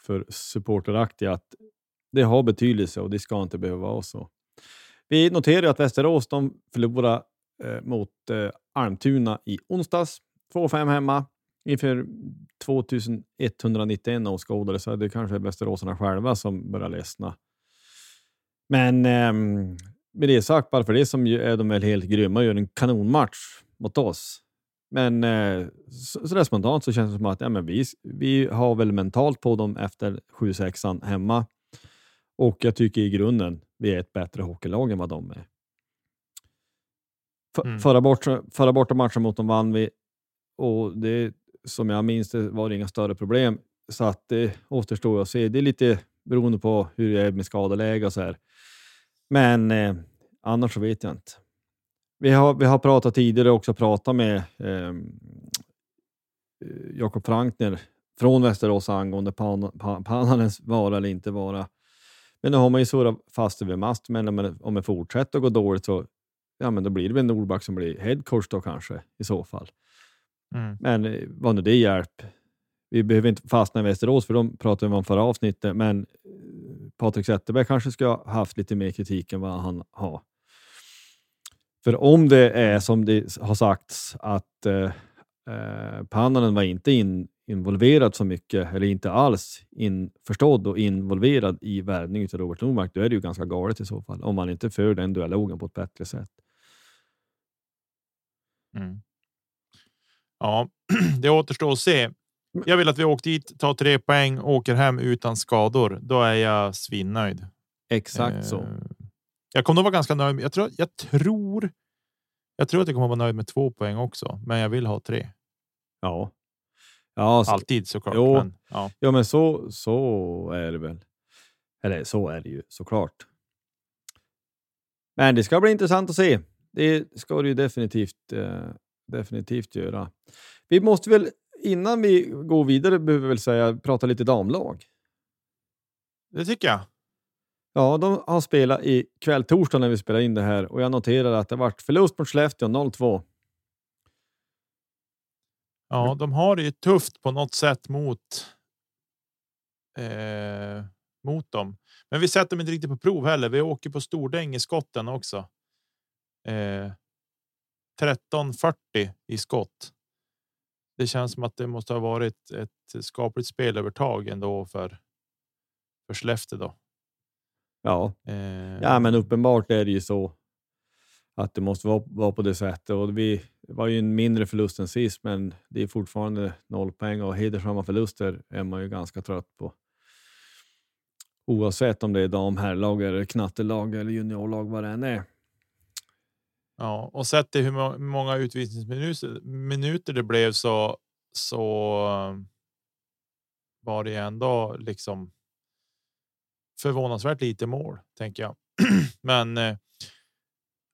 för supporteraktiga, att det har betydelse och det ska inte behöva vara så. Vi noterar att Västerås de förlorade eh, mot eh, Almtuna i onsdags. 2-5 hemma inför 2191 åskådare, så det kanske är västeråsarna själva som börjar ledsna. Men ehm, med det sagt, bara för det som är de väl helt grymma och gör en kanonmatch mot oss. Men eh, så, så där spontant så känns det som att ja, men vi, vi har väl mentalt på dem efter 7-6 hemma. Och jag tycker i grunden vi är ett bättre hockeylag än vad de är. F- Mm. Förra, bort, förra borta matchen mot dem vann vi och det som jag minns det var det inga större problem. Så att det återstår att se. Det är lite beroende på hur det är med skadeläge och så här. Men eh, annars så vet jag inte. Vi har, vi har pratat tidigare också pratat med ehm, eh, Jakob Frankner från Västerås angående Pan- Pa- Pananens vara eller inte vara. Men nu har man ju surrat fast vid mast, men om om det fortsätter att gå dåligt så ja, men då blir det väl Nordback som blir headcoach då kanske i så fall. Mm. Men eh, vad nu det hjälp. Vi behöver inte fastna i Västerås för de pratade vi om förra avsnittet, men Patrik Zetterberg kanske ska ha haft lite mer kritik än vad han har. För om det är som det har sagts att eh, eh, Pannanen var inte in, involverad så mycket, eller inte alls införstådd och involverad i värvningen av Robert Nordmark, då är det ju ganska galet i så fall. Om man inte för den dialogen på ett bättre sätt. Mm. Ja, det återstår att se. Jag vill att vi åker dit, tar tre poäng, åker hem utan skador. Då är jag svinnöjd. Exakt så. Eh, Jag kommer nog vara ganska nöjd. Jag tror, jag tror. Jag tror att jag kommer vara nöjd med två poäng också, men jag vill ha tre. Ja. Ja, så, Alltid såklart. Jo. Men, ja. ja, men så, så är det väl. Eller så är det ju såklart. Men det ska bli intressant att se. Det ska det ju definitivt, eh, definitivt göra. Vi måste väl, innan vi går vidare, behöver vi väl säga, prata lite damlag. Det tycker jag. Ja, de har spelat i kväll torsdag när vi spelar in det här och jag noterar att det varit förlust mot Skellefteå 0-2. Ja, de har det ju tufft på något sätt mot. Eh, mot dem, men vi sätter dem inte riktigt på prov heller. Vi åker på stordäng i skotten också. Eh, 13.40 i skott. Det känns som att det måste ha varit ett skapligt spelövertag ändå för. För Skellefteå då. Ja, Eh, ja, men uppenbart är det ju så att det måste vara, vara på det sättet. Och vi det var ju en mindre förlust än sist, men det är fortfarande noll poäng och hedersamma förluster är man ju ganska trött på. Oavsett om det är dam, herrlag, eller knattelag eller juniorlag, vad det än är. Ja, och sett till hur många utvisningsminuter minuter det blev så så var det ändå liksom. Förvånansvärt lite mål tänker jag, men. Eh,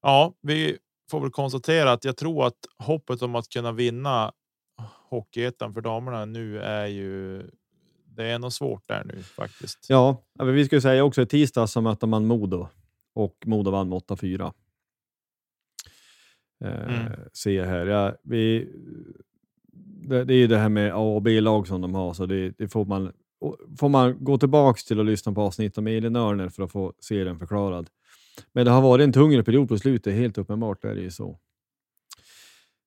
ja, vi får väl konstatera att jag tror att hoppet om att kunna vinna Hockeyettan för damerna nu är ju. Det är nog svårt där nu faktiskt. Ja, vi skulle säga också i tisdags så mötte man Modo och Modo vann med 8-4. Eh, mm. ser här. Ja, vi, det, det är ju det här med A och B-lag som de har, så det, det, får, man, får man gå tillbaka till och lyssna på avsnitt om Elin Örner för att få se den förklarad. Men det har varit en tungare period på slutet, helt uppenbart är det ju så.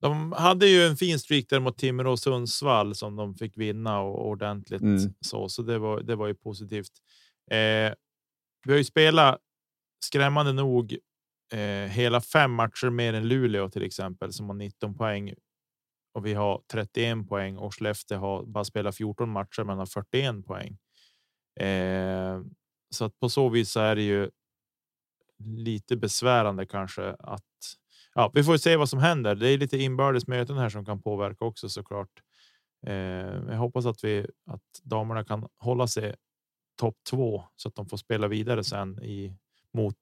De hade ju en fin streak där mot Timrå och Sundsvall som de fick vinna och ordentligt mm. så, så det var. Det var ju positivt. Eh, vi har ju spelat skrämmande nog eh, hela fem matcher mer än Luleå till exempel som har 19 poäng och vi har 31 poäng och Skellefteå har bara spelat 14 matcher men har 41 poäng. Eh, så att på så vis så är det ju. Lite besvärande kanske att ja, vi får se vad som händer. Det är lite inbördes möten här som kan påverka också såklart. Eh, jag hoppas att vi att damerna kan hålla sig topp två så att de får spela vidare sen i mot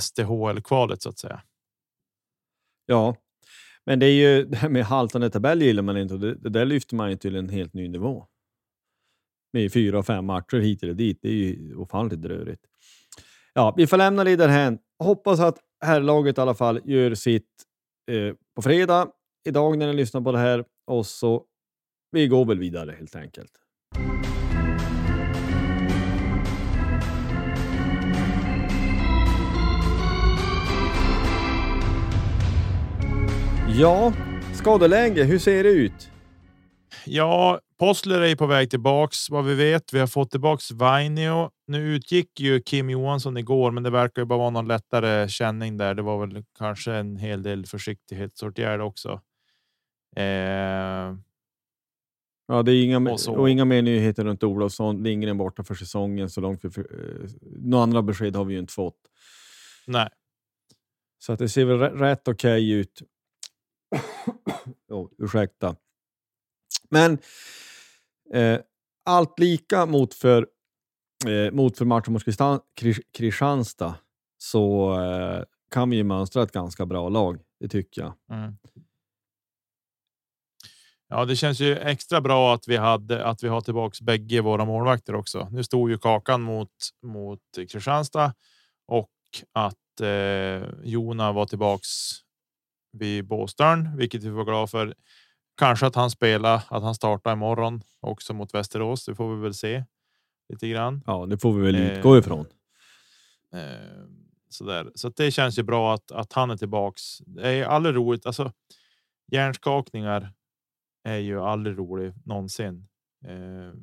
STHL kvalet så att säga. Ja, men det är ju det här med haltande tabell gillar man inte och det, det där lyfter man ju till en helt ny nivå. Med fyra, fem matcher hit eller dit. Det är ju ofantligt rörigt. Ja, vi får lämna det därhän. Hoppas att herrlaget i alla fall gör sitt eh, på fredag idag när ni lyssnar på det här och så vi går väl vidare helt enkelt. Ja, skadeläge, hur ser det ut? Ja, Postler är på väg tillbaks vad vi vet. Vi har fått tillbaks Vainio. Nu utgick ju Kim Johansson igår, men det verkar ju bara vara någon lättare känning där. Det var väl kanske en hel del försiktighetsåtgärd också. Eh... Ja, det är inga, och, och inga mer nyheter runt Olofsson. Lindgren borta för säsongen så långt. För, för, eh, några andra besked har vi ju inte fått. Nej. Så att det ser väl rätt okej okay ut oh, ursäkta. Men eh, allt lika mot för, eh, mot för matchen mot Kristianstad så eh, kan vi ju mönstra ett ganska bra lag. Det tycker jag. Mm. Ja, det känns ju extra bra att vi hade att vi har tillbaks bägge våra målvakter också. Nu stod ju kakan mot mot Kristianstad och att eh, Jona var tillbaks vid Båstörn, vilket vi var glada för. Kanske att han spelar, att han startar imorgon också mot Västerås. Det får vi väl se lite grann. Ja, det får vi väl eh, utgå ifrån. Eh, så där. Så det känns ju bra att, att han är tillbaks. Det är aldrig roligt. Alltså hjärnskakningar är ju aldrig roligt någonsin. Eh,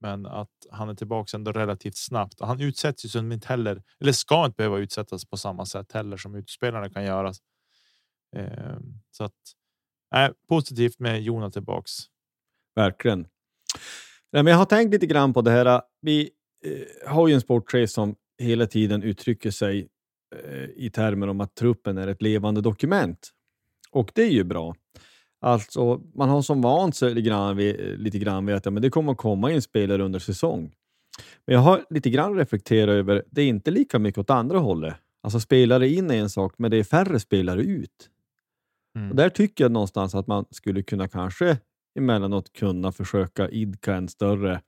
men att han är tillbaka ändå relativt snabbt. Han utsätts ju som inte heller eller ska inte behöva utsättas på samma sätt heller som utspelarna kan göra. Eh, så att eh, positivt med Jona tillbaks. Verkligen. men jag har tänkt lite grann på det här. Äh, vi eh, har ju en sportchef som hela tiden uttrycker sig eh, i termer om att truppen är ett levande dokument. Och det är ju bra. Alltså, man har som vant sig lite grann vid, lite grann vid att ja, men det kommer att komma in spelare under säsong. Men jag har lite grann reflekterat över, det är inte lika mycket åt andra hållet. Alltså spelare in är en sak, men det är färre spelare ut. Mm. Och där tycker jag någonstans att man skulle kunna kanske emellanåt kunna försöka idka en större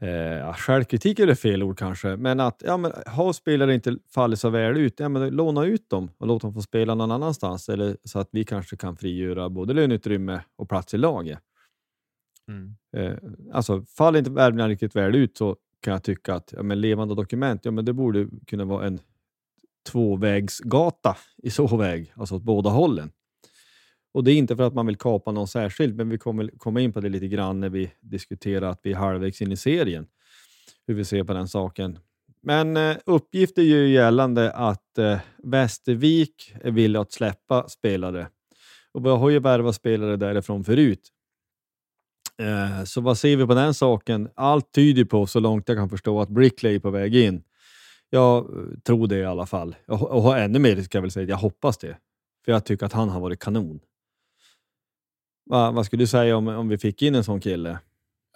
eh, självkritik är det fel ord kanske, men att ja, men, ha spelare inte fallit så väl ut, ja, men, låna ut dem och låt dem få spela någon annanstans eller så att vi kanske kan frigöra både löneutrymme och plats i laget. Mm. Eh, alltså, faller inte värvningarna riktigt väl ut så kan jag tycka att ja, men levande dokument, ja, men det borde kunna vara en tvåvägsgata i såväg, alltså åt båda hållen. Och det är inte för att man vill kapa någon särskilt, men vi kommer komma in på det lite grann när vi diskuterar att vi är halvvägs in i serien. Hur vi ser på den saken. Men eh, uppgifter gör ju gällande att eh, Västervik är villiga att släppa spelare. Och vi har ju värvat spelare därifrån förut. Eh, så vad ser vi på den saken? Allt tyder på, så långt jag kan förstå, att Brickley är på väg in. Jag eh, tror det i alla fall. Och, och ännu mer ska jag väl säga, att jag hoppas det. För jag tycker att han har varit kanon. Va, vad skulle du säga om, om vi fick in en sån kille?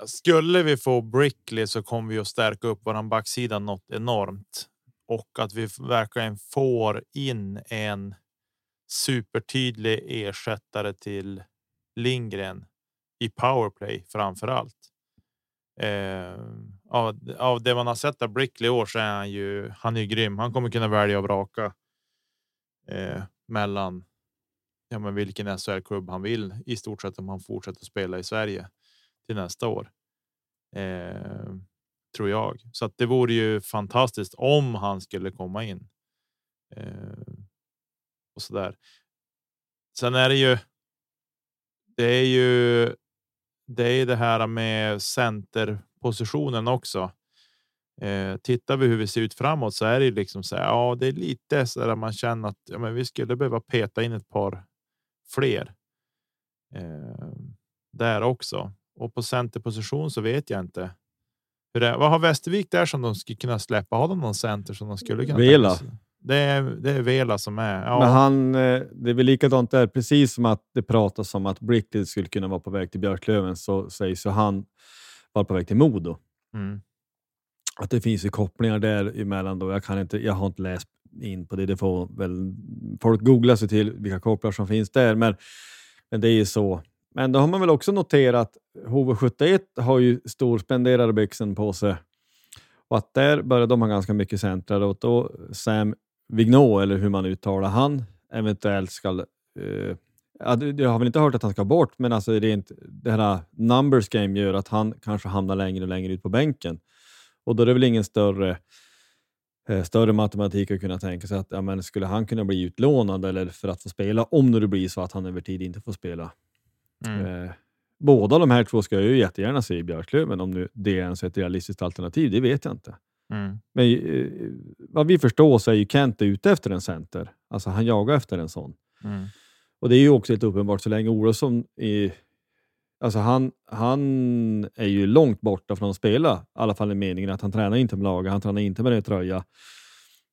Skulle vi få Brickley så kommer vi att stärka upp våran backsida något enormt och att vi verkligen får in en supertydlig ersättare till Lindgren i powerplay framför allt. Eh, av, av det man har sett av Brickley i år så är han ju. Han är ju grym. Han kommer kunna välja och vraka eh, mellan ja, men vilken SHL-klubb han vill i stort sett om han fortsätter spela i Sverige till nästa år. Eh, tror jag. Så att det vore ju fantastiskt om han skulle komma in. Eh, och så där. Sen är det ju. Det är ju. Det är det här med center centerpositionen också. Eh, tittar vi hur vi ser ut framåt så är det liksom så här. Ja, det är lite så där man känner att ja, men vi skulle behöva peta in ett par fler. Eh, där också och på centerposition så vet jag inte. Hur det, vad har Västervik där som de skulle kunna släppa? Har de någon center som de skulle kunna? Vela. Det är, det är Vela som är. Ja. Men han, eh, det är väl likadant där, precis som att det pratas om att Brickley skulle kunna vara på väg till Björklöven så sägs ju han vara på väg till Modo. Mm. Att det finns ju kopplingar där emellan. Då. Jag, kan inte, jag har inte läst in på det. Det får väl folk googla sig till vilka kopplingar som finns där. Men, men det är ju så. Men då har man väl också noterat att HV71 har ju storspenderade byxen på sig och att där börjar de ha ganska mycket centrar och då Sam Vignot, eller hur man uttalar han, eventuellt ska uh, jag har väl inte hört att han ska bort, men alltså rent, det här numbers game gör att han kanske hamnar längre och längre ut på bänken. Och då är det väl ingen större, eh, större matematik att kunna tänka sig att ja, men skulle han kunna bli utlånad eller för att få spela, om det blir så att han över tid inte får spela. Mm. Eh, båda de här två ska jag ju jättegärna se i Björklöven. Om nu det är ens ett realistiskt alternativ, det vet jag inte. Mm. Men eh, vad vi förstår så är ju Kent ute efter en center. Alltså han jagar efter en sån. Mm. Och det är ju också helt uppenbart så länge Olofsson är Alltså han, han är ju långt borta från att spela, i alla fall i meningen att han tränar inte med laget, han tränar inte med den tröja.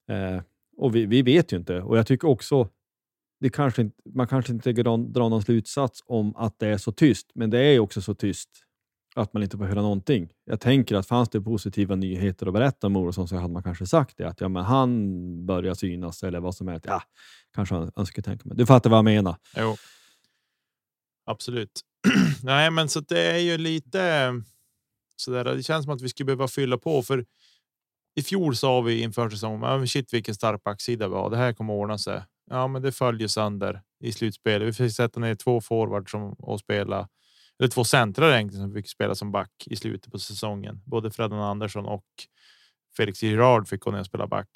Eh, och vi, vi vet ju inte. Och jag tycker också, det kanske inte, man kanske inte drar dra någon slutsats om att det är så tyst, men det är också så tyst att man inte får höra någonting. Jag tänker att fanns det positiva nyheter att berätta om Olofsson så hade man kanske sagt det, att ja, men han börjar synas eller vad som helst. Ja, kanske han önskar tänka mig. Du fattar vad jag menar? Jo. Absolut. Nej, men så det är ju lite eh, så där. Det känns som att vi skulle behöva fylla på för i fjol sa vi inför säsongen. Shit, vilken stark backsida vi har. Det här kommer ordna sig. Ja, men det följer sönder i slutspelet. Vi fick sätta ner två forwards som och spela eller två centrar egentligen som fick spela som back i slutet på säsongen. Både Fredan Andersson och Felix Girard fick gå ner och spela back.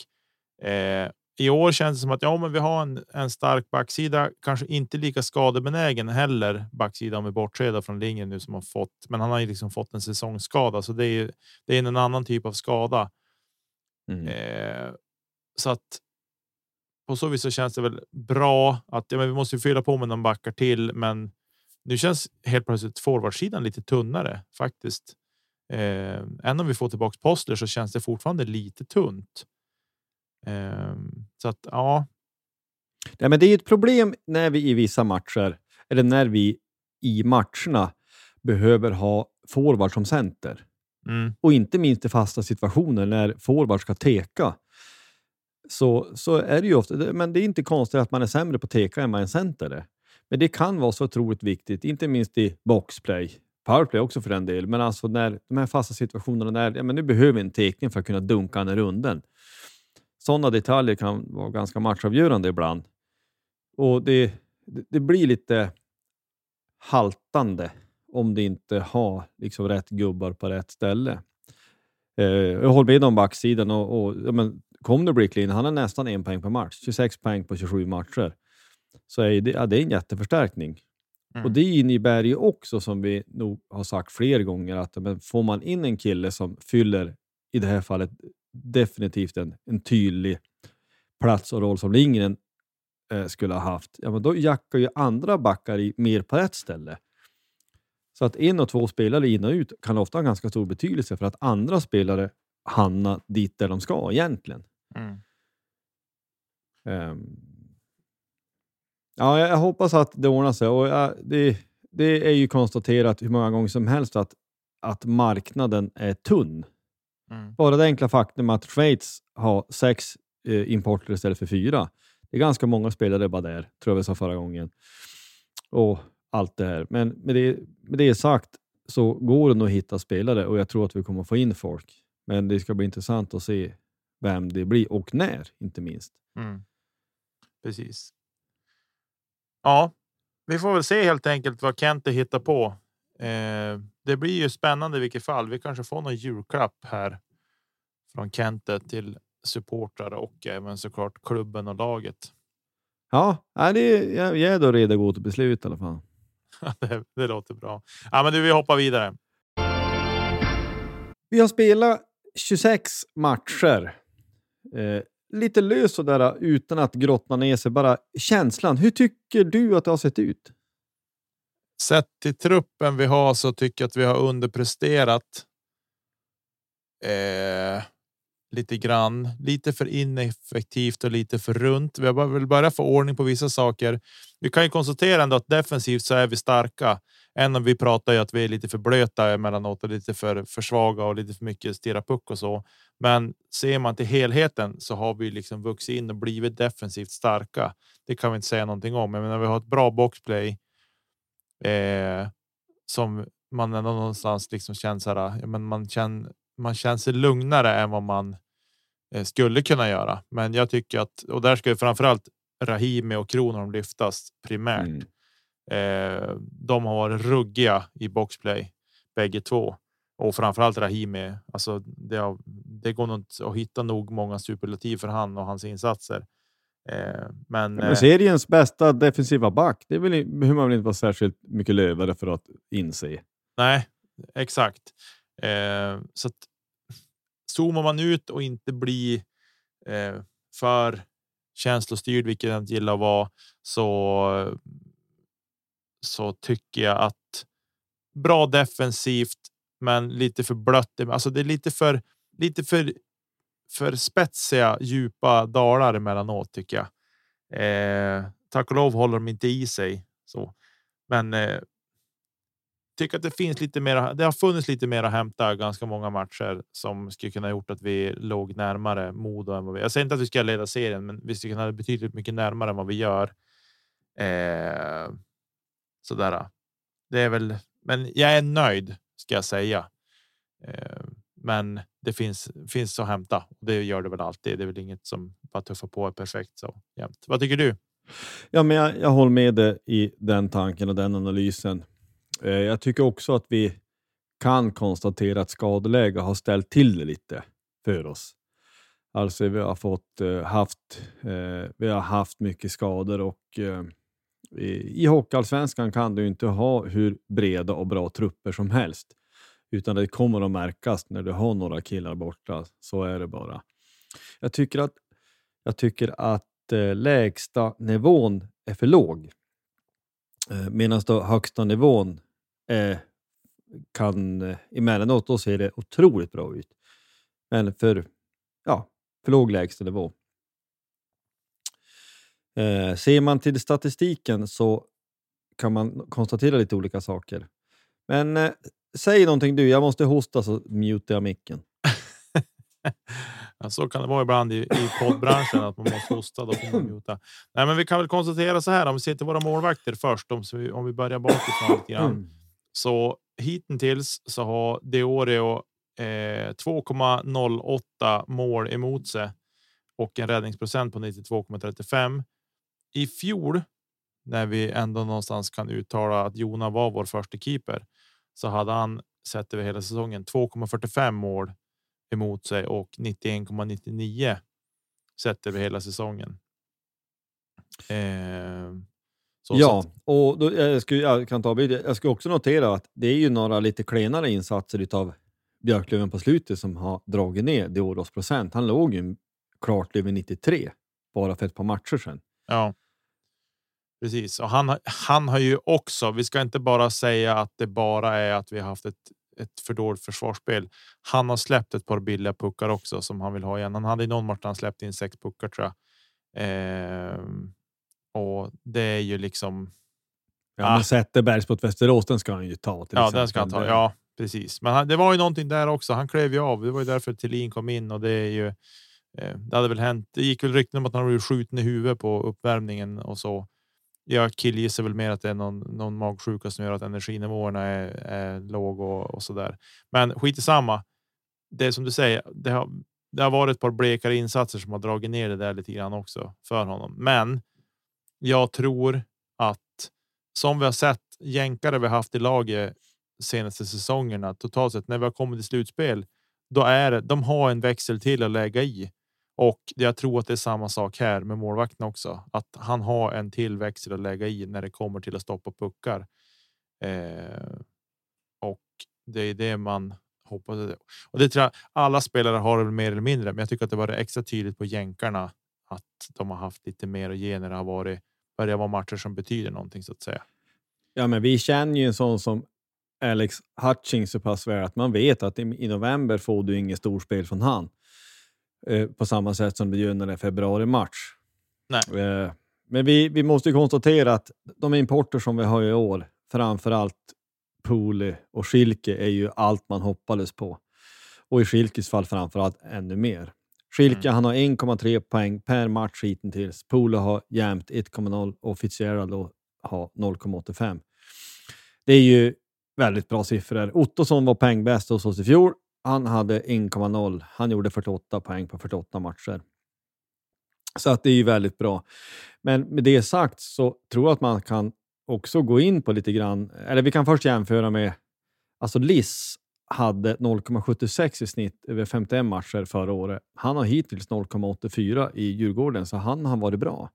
Eh, I år känns det som att ja, men vi har en, en stark backsida, kanske inte lika skadebenägen heller backsida om vi bortser från linjen nu som har fått, men han har ju liksom fått en säsongsskada, så det är det är en annan typ av skada. Mm. Eh, så att på så vis så känns det väl bra att ja, men vi måste fylla på med någon backar till, men nu känns helt plötsligt forwardsidan lite tunnare faktiskt. Eh, än om vi får tillbaka Postler så känns det fortfarande lite tunt. Eh, så att ja. Nej, men det är ett problem när vi i vissa matcher, eller när vi i matcherna behöver ha forward som center. Mm, Och inte minst i fasta situationer när forward ska teka. Så, så är det ju ofta, men det är inte konstigt att man är sämre på teka än man är center. Men det kan vara så otroligt viktigt, inte minst i boxplay, powerplay också för den del, men alltså när de här fasta situationerna, när ja, men nu behöver vi en tekning för att kunna dunka ner runden. Sådana detaljer kan vara ganska matchavgörande ibland. Och det, det, det blir lite haltande om det inte har liksom rätt gubbar på rätt ställe. Eh, jag håller med om backsidan och, och ja, men, kom det Bricklin, han har nästan en poäng per match, 26 poäng på 27 matcher. Så är det, ja, det är en jätteförstärkning. Mm. Och det innebär ju också, som vi nog har sagt fler gånger, att men får man in en kille som fyller, i det här fallet, definitivt en, en tydlig plats och roll som Lindgren eh, skulle ha haft, ja, men då jackar ju andra backar i mer på ett ställe. Så att en och två spelare in och ut kan ofta ha ganska stor betydelse för att andra spelare hamnar dit där de ska egentligen. Mm. Um, ja, jag, hoppas att det ordnar sig. Och det, det är ju konstaterat hur många gånger som helst att, att marknaden är tunn. Mm. Bara det enkla faktum att Schweiz har sex eh, importer istället för fyra. Det är ganska många spelare bara där, tror jag vi sa förra gången. Och allt det här. Men med det, med det sagt så går det nog att hitta spelare och jag tror att vi kommer få in folk. Men det ska bli intressant att se vem det blir och när, inte minst. Mm. Precis. Ja, vi får väl se helt enkelt vad Kente hittar på. Eh, det blir ju spännande i vilket fall. Vi kanske får någon julklapp här från Kente till supportrar och även såklart klubben och laget. Ja, det, jag, jag är då redo att gå till beslut i alla fall. det, det låter bra. Ja, men du, vi hoppar vidare. Vi har spelat 26 matcher. Eh, lite löst sådär äh, utan att grotta ner sig. Bara känslan. Hur tycker du att det har sett ut? Sett till truppen vi har så tycker jag att vi har underpresterat. Eh, lite grann, lite för ineffektivt och lite för runt. Vi har väl börjat få ordning på vissa saker. Vi kan ju konstatera ändå att defensivt så är vi starka. Än om vi pratar ju att vi är lite för blöta emellanåt och lite för, för svaga och lite för mycket stirra puck och så. Men ser man till helheten så har vi liksom vuxit in och blivit defensivt starka. Det kan vi inte säga någonting om. Men när vi har ett bra boxplay. Eh, som man ändå någonstans liksom känner så här. Ja, men man känner man känner sig lugnare än vad man eh, skulle kunna göra. Men jag tycker att och där ska ju framförallt Rahimi och Kronholm lyftas primärt. Mm. Eh, de har varit ruggiga i boxplay bägge två och framförallt Rahimi. Alltså det, har, det går nog inte att hitta nog många superlativ för han och hans insatser. Eh, men, men seriens bästa defensiva back, det är väl, behöver man väl inte vara särskilt mycket lövare för att inse. Nej, exakt. Eh, så att zoomar man ut och inte blir eh, för känslostyrd, vilket jag inte gillar att vara, så. Så tycker jag att bra defensivt, men lite för blött. Alltså, det är lite för lite för för spetsiga, djupa dalar emellanåt tycker jag. Eh, tack och lov håller de inte i sig så, men eh, tycker att det finns lite mer. Det har funnits lite mer att hämta ganska många matcher som skulle kunna gjort att vi låg närmare Modo än vad vi. Jag säger inte att vi ska leda serien, men vi skulle kunna betydligt mycket närmare än vad vi gör. Eh, sådär. Det är väl, men jag är nöjd ska jag säga. Eh, men det finns finns att hämta. Det gör det väl alltid. Det är väl inget som bara tuffar på är perfekt så jämt. Vad tycker du? Ja, men jag, jag håller med dig i den tanken och den analysen. Eh, jag tycker också att vi kan konstatera att skadeläge har ställt till det lite för oss. Alltså vi har fått eh, haft. Eh, vi har haft mycket skador och i, Hockeyallsvenskan kan du inte ha hur breda och bra trupper som helst, utan det kommer att märkas när du har några killar borta. Så är det bara. Jag tycker att. Jag tycker att lägsta nivån är för låg. Medan då högsta nivån eh, kan eh, emellanåt då ser det otroligt bra ut. Men för, ja, för låg lägsta nivå. Eh, ser man till statistiken så kan man konstatera lite olika saker. Men eh, säg någonting du, jag måste hosta så mutar jag micken. Ja, så kan det vara ibland i, i poddbranschen att man måste hosta. Då får man muta. Nej, men vi kan väl konstatera så här om vi ser till våra målvakter först. Om, om vi börjar bakifrån lite grann. Så hittills så har Deoreo eh, 2,08 mål emot sig och en räddningsprocent på 92,35. I fjol, när vi ändå någonstans kan uttala att Jona var vår första keeper, så hade han sett över hela säsongen 2,45 mål emot sig och 91,99 sett över hela säsongen. Eh, så ja, sett. och då, jag, skulle, jag kan ta bild. Jag ska också notera att det är ju några lite klenare insatser utav Björklöven på slutet som har dragit ner Dioros procent. Han låg ju klart över 93 bara för ett par matcher sedan. Ja. Precis, och han, han har ju också. Vi ska inte bara säga att det bara är att vi har haft ett, ett för dåligt försvarsspel. Han har släppt ett par billiga puckar också som han vill ha igen. Han hade i någon match han släppt in sex puckar tror jag. Eh, och det är ju liksom. Ja, ah. Zetterbergs på Västerås, den ska han ju ta. Till ja, exempel. den ska han ta. Ja, precis. Men han, det var ju någonting där också. Han klev ju av. Det var ju därför Thelin kom in och det är ju. Eh, det hade väl hänt. Det gick väl rykten om att han blev skjuten i huvudet på uppvärmningen och så. Jag killgissar väl mer att det är någon, någon magsjuka som gör att energinivåerna är, är låg och, och så där. Men skit i samma. Det är som du säger. Det har, det har varit ett par blekare insatser som har dragit ner det där lite grann också för honom. Men jag tror att som vi har sett jänkare vi haft i laget senaste säsongerna totalt sett när vi har kommit till slutspel. Då är det. De har en växel till att lägga i och jag tror att det är samma sak här med målvakten också. Att han har en till växel att lägga i när det kommer till att stoppa puckar. Eh, och det är det man hoppas. Och det tror jag alla spelare har mer eller mindre. Men jag tycker att det var extra tydligt på jänkarna att de har haft lite mer att ge när det har varit börjar vara matcher som betyder någonting så att säga. Ja, men vi känner ju en sån som Alex Hutchings så pass väl att man vet att i november får du inget storspel från han eh, på samma sätt som du gör när det är februari-match. Eh, men vi, vi måste konstatera att de importer som vi har i år, framför allt Poli och Schilke, är ju allt man hoppades på. Och i Schilkes fall framför allt ännu mer. Schilke mm. han har 1,3 poäng per match hittills. Polo har jämnt 1,0 och Fitzgerald har 0,85. Det är ju väldigt bra siffror. Ottosson var poängbäst hos oss i fjol. Han hade 1,0. Han gjorde 48 poäng på 48 matcher. Så att det är ju väldigt bra. Men med det sagt så tror jag att man kan också gå in på lite grann, eller vi kan först jämföra med alltså Liss hade 0,76 i snitt över 51 matcher förra året. Han har hittills 0,84 i Djurgården, så han har varit bra.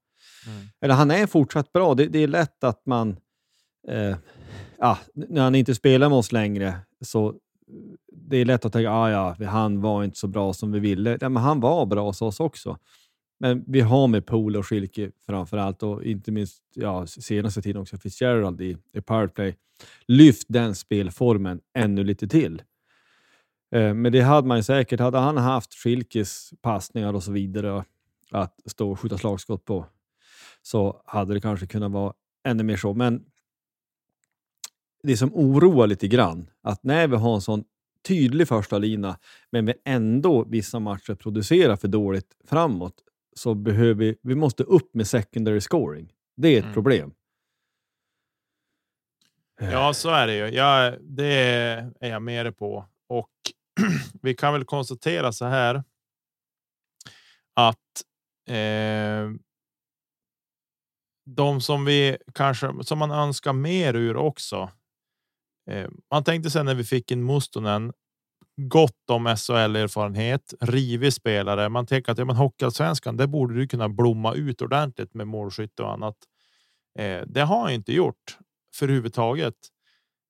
Mm. Eller han är fortsatt bra. Det, det är lätt att man... Eh, ja, när han inte spelar med oss längre så det är lätt att tänka ah, ja, han var inte så bra som vi ville. Ja, men han var bra hos oss också. Men vi har med Pool och Schilke framför allt och inte minst ja, senaste tiden också Fitzgerald i, i powerplay. Lyft den spelformen ännu lite till. Eh, men det hade man säkert. Hade han haft Schilkes passningar och så vidare att stå och skjuta slagskott på så hade det kanske kunnat vara ännu mer så. Men det som oroar lite grann att när vi har en sån tydlig första lina men vi ändå vissa matcher producerar för dåligt framåt så behöver vi, vi måste upp med secondary scoring. Det är ett mm. problem. Ja, så är det ju. Ja, det är jag med på och vi kan väl konstatera så här. Att. Eh, de som vi kanske som man önskar mer ur också. Eh, man tänkte sen när vi fick in Mustonen gott om SHL erfarenhet, rivig spelare. Man tänker att ja, men hockeyallsvenskan, det borde du kunna blomma ut ordentligt med målskytte och annat. Eh, det har han inte gjort för huvudtaget.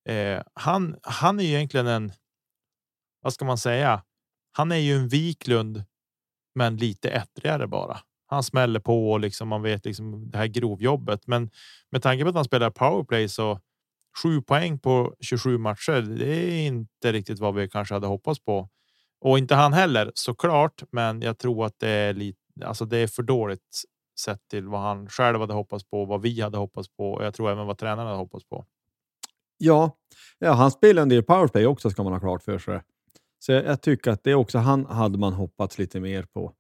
Eh, han, han är egentligen en. Vad ska man säga? Han är ju en Wiklund, men lite ettrigare bara. Han smäller på och liksom man vet liksom det här grovjobbet. Men med tanke på att han spelar powerplay så Sju poäng på 27 matcher. Det är inte riktigt vad vi kanske hade hoppats på och inte han heller såklart. Men jag tror att det är lite, alltså det är för dåligt sett till vad han själv hade hoppats på, vad vi hade hoppats på och jag tror även vad tränarna hade hoppats på. Ja, ja han spelar en del powerplay också ska man ha klart för sig. Så jag, jag tycker att det också han hade man hoppats lite mer på.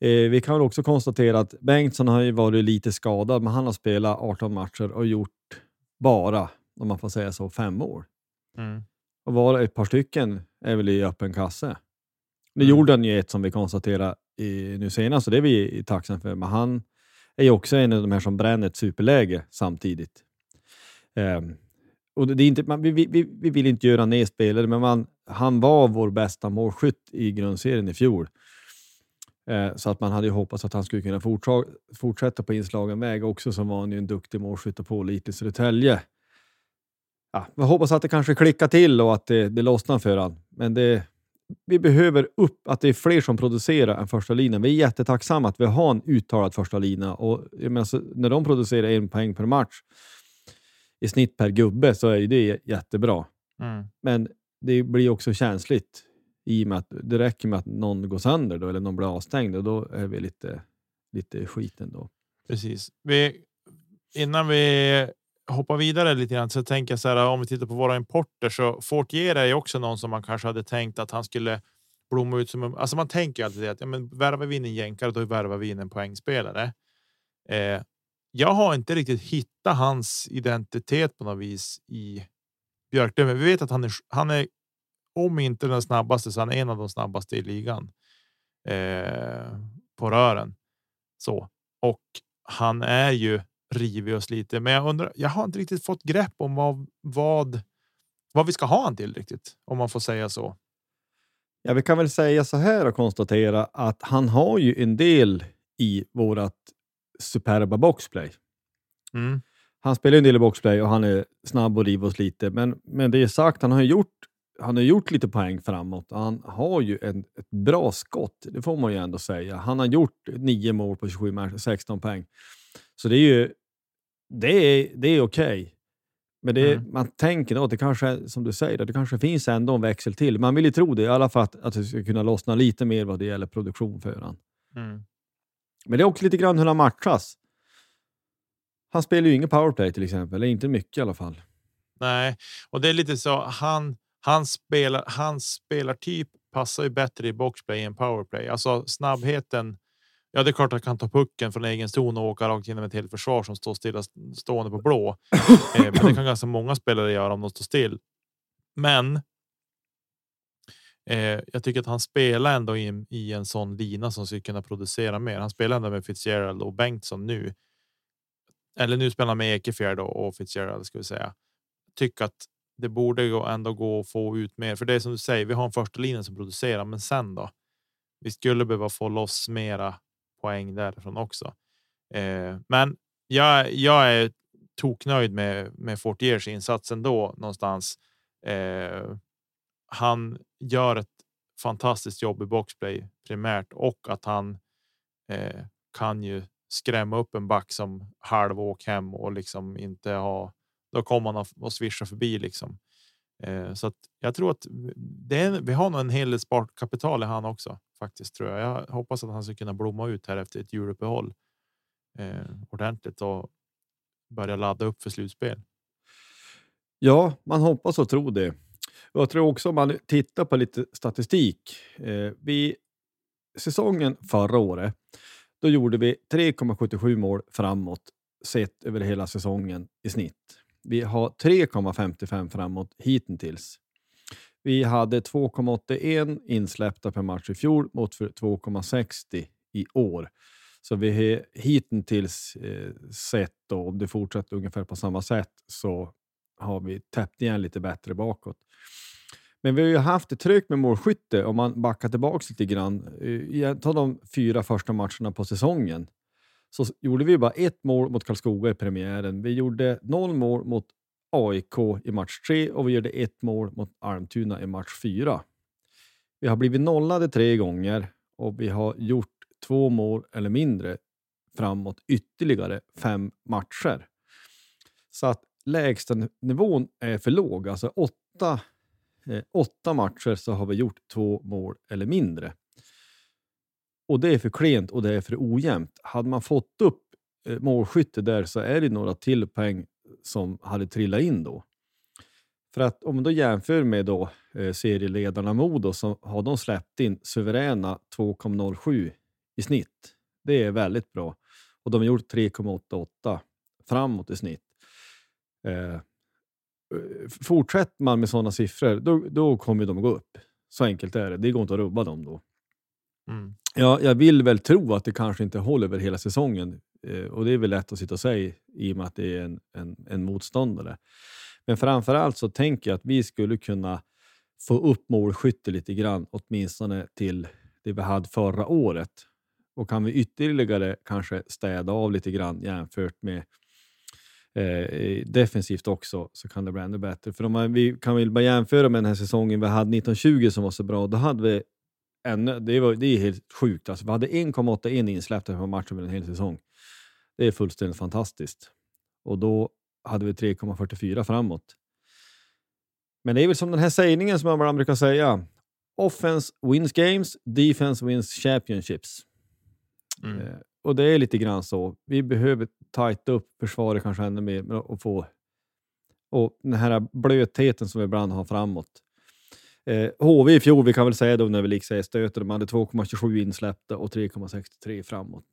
Eh, vi kan väl också konstatera att Bengtsson har ju varit lite skadad, men han har spelat 18 matcher och gjort bara om man får säga så, fem mål. Mm. Och var ett par stycken är väl i öppen kasse. Nu mm. gjorde han ju ett som vi konstaterade i, nu senast och det är vi tacksamma för. Men han är ju också en av de här som bränner ett superläge samtidigt. Um, och det är inte, man, vi, vi, vi vill inte göra ner spelare, men man, han var vår bästa målskytt i grundserien i fjol. Uh, så att man hade ju hoppats att han skulle kunna fortsätta på inslagen väg också, som var han ju en duktig målskytt och pålitlig i Södertälje ja, jag hoppas att det kanske klickar till och att det, det lossnar för honom. men det, vi behöver upp att det är fler som producerar än första linan. Vi är jättetacksamma att vi har en uttalad första lina och menar, när de producerar en poäng per match i snitt per gubbe så är det jättebra. Mm. Men det blir också känsligt i och med att det räcker med att någon går sönder då, eller någon blir avstängd och då är vi lite, lite skiten då. Precis. Vi, innan vi hoppar vidare lite grann så tänker jag så här om vi tittar på våra importer så Fortier är ju också någon som man kanske hade tänkt att han skulle blomma ut som. Alltså man tänker alltid att ja, men värvar vi in en jänkare, då värvar vi in en poängspelare. Eh, jag har inte riktigt hittat hans identitet på något vis i Björklöven. Vi vet att han är, han är om inte den snabbaste så han är en av de snabbaste i ligan eh, på rören. Så och han är ju rivig och sliter, men jag undrar. Jag har inte riktigt fått grepp om vad vad vad vi ska ha han till riktigt om man får säga så. Ja, vi kan väl säga så här och konstatera att han har ju en del i vårat superba boxplay. Mm. Han spelar en del i boxplay och han är snabb och river oss lite, men men det är sagt, han har gjort. Han har gjort lite poäng framåt han har ju en, ett bra skott. Det får man ju ändå säga. Han har gjort nio mål på 27 matcher, 16 poäng. Så det är ju. Det är, det är okej. Okay. Men det, Mm. man tänker att det kanske, som du säger, det kanske finns ändå en växel till. Man vill ju tro det i alla fall att, att det ska kunna lossna lite mer vad det gäller produktion för honom. Mm. Men det är också lite grann hur han matchas. Han spelar ju ingen powerplay till exempel, eller inte mycket i alla fall. Nej, och det är lite så. Han han spelar. Hans spelartyp passar ju bättre i boxplay än powerplay. Alltså snabbheten. Ja, det är klart att han kan ta pucken från egen zon och åka rakt genom ett helt försvar som står stilla stående på blå. eh, men det kan ganska många spelare göra om de står still. Men. Eh, jag tycker att han spelar ändå i, en- i en sån lina som skulle kunna producera mer. Han spelar ändå med Fitzgerald och Bengtsson nu. Eller nu spelar med Ekefjärd och Fitzgerald ska vi säga. Tycker att det borde gå ändå gå att få ut mer, för det är som du säger. Vi har en första linje som producerar, men sen då? Vi skulle behöva få loss mera poäng därifrån också. Eh, men jag, jag är toknöjd med med Fortiers insats ändå någonstans. Eh, han gör ett fantastiskt jobb i boxplay primärt och att han eh, kan ju skrämma upp en back som halv åk hem och liksom inte ha. Då kommer han att- att svischa förbi liksom. Eh, så att jag tror att det är, vi har nog en hel del sparkapital i han också faktiskt tror jag. Jag hoppas att han ska kunna blomma ut här efter ett juluppehåll eh, ordentligt och börja ladda upp för slutspel. Ja, man hoppas och tror det. Jag tror också om man tittar på lite statistik. Eh, vi, säsongen förra året, då gjorde vi 3,77 mål framåt sett över hela säsongen i snitt. Vi har 3,55 framåt hittills. Vi hade 2,81 insläppta per match i fjol mot 2,60 i år. Så vi har hittills eh, sett, då, om det fortsätter ungefär på samma sätt, så har vi täppt igen lite bättre bakåt. Men vi har ju haft ett tryck med målskytte om man backar tillbaka lite grann. Eh, ta de fyra första matcherna på säsongen så gjorde vi bara ett mål mot Karlskoga i premiären. Vi gjorde noll mål mot AIK i match tre och vi gjorde ett mål mot Almtuna i match fyra. Vi har blivit nollade tre gånger och vi har gjort två mål eller mindre framåt ytterligare fem matcher. Så att lägsta nivån är för låg. Alltså åtta, eh, åtta matcher så har vi gjort två mål eller mindre. Och det är för klent och det är för ojämnt. Hade man fått upp eh, målskytte där så är det några till poäng som hade trillat in då. För att om man då jämför med då, eh, serieledarna Modo så har de släppt in suveräna 2,07 i snitt. Det är väldigt bra. Och de har gjort 3,88 framåt i snitt. Eh, fortsätter man med sådana siffror, då, då kommer de gå upp. Så enkelt är det. Det går inte att rubba dem då. Mm. Ja, jag vill väl tro att det kanske inte håller över hela säsongen. Eh, och det är väl lätt att sitta och säga i och med att det är en, en, en motståndare. Men framför allt så tänker jag att vi skulle kunna få upp målskytte lite grann, åtminstone till det vi hade förra året. Och kan vi ytterligare kanske städa av lite grann jämfört med eh, defensivt också så kan det bli ännu bättre. För om man, vi kan väl bara jämföra med den här säsongen vi hade 1920 som var så bra. Då hade vi ännu, det, var, det är helt sjukt. Alltså, vi hade 1,81 insläppta på matchen med en hel säsong. Det är fullständigt fantastiskt. Och då hade vi 3,44 framåt. Men det är väl som den här sägningen som man ibland brukar säga. Offense wins games, defense wins championships. Mm. Och det är lite grann så. Vi behöver tajta upp försvaret kanske ännu mer och få och den här blötheten som vi ibland har framåt. Eh, HV i fjol, vi kan väl säga då när vi liksom stöter, de hade 2,27 insläppta och 3,63 framåt.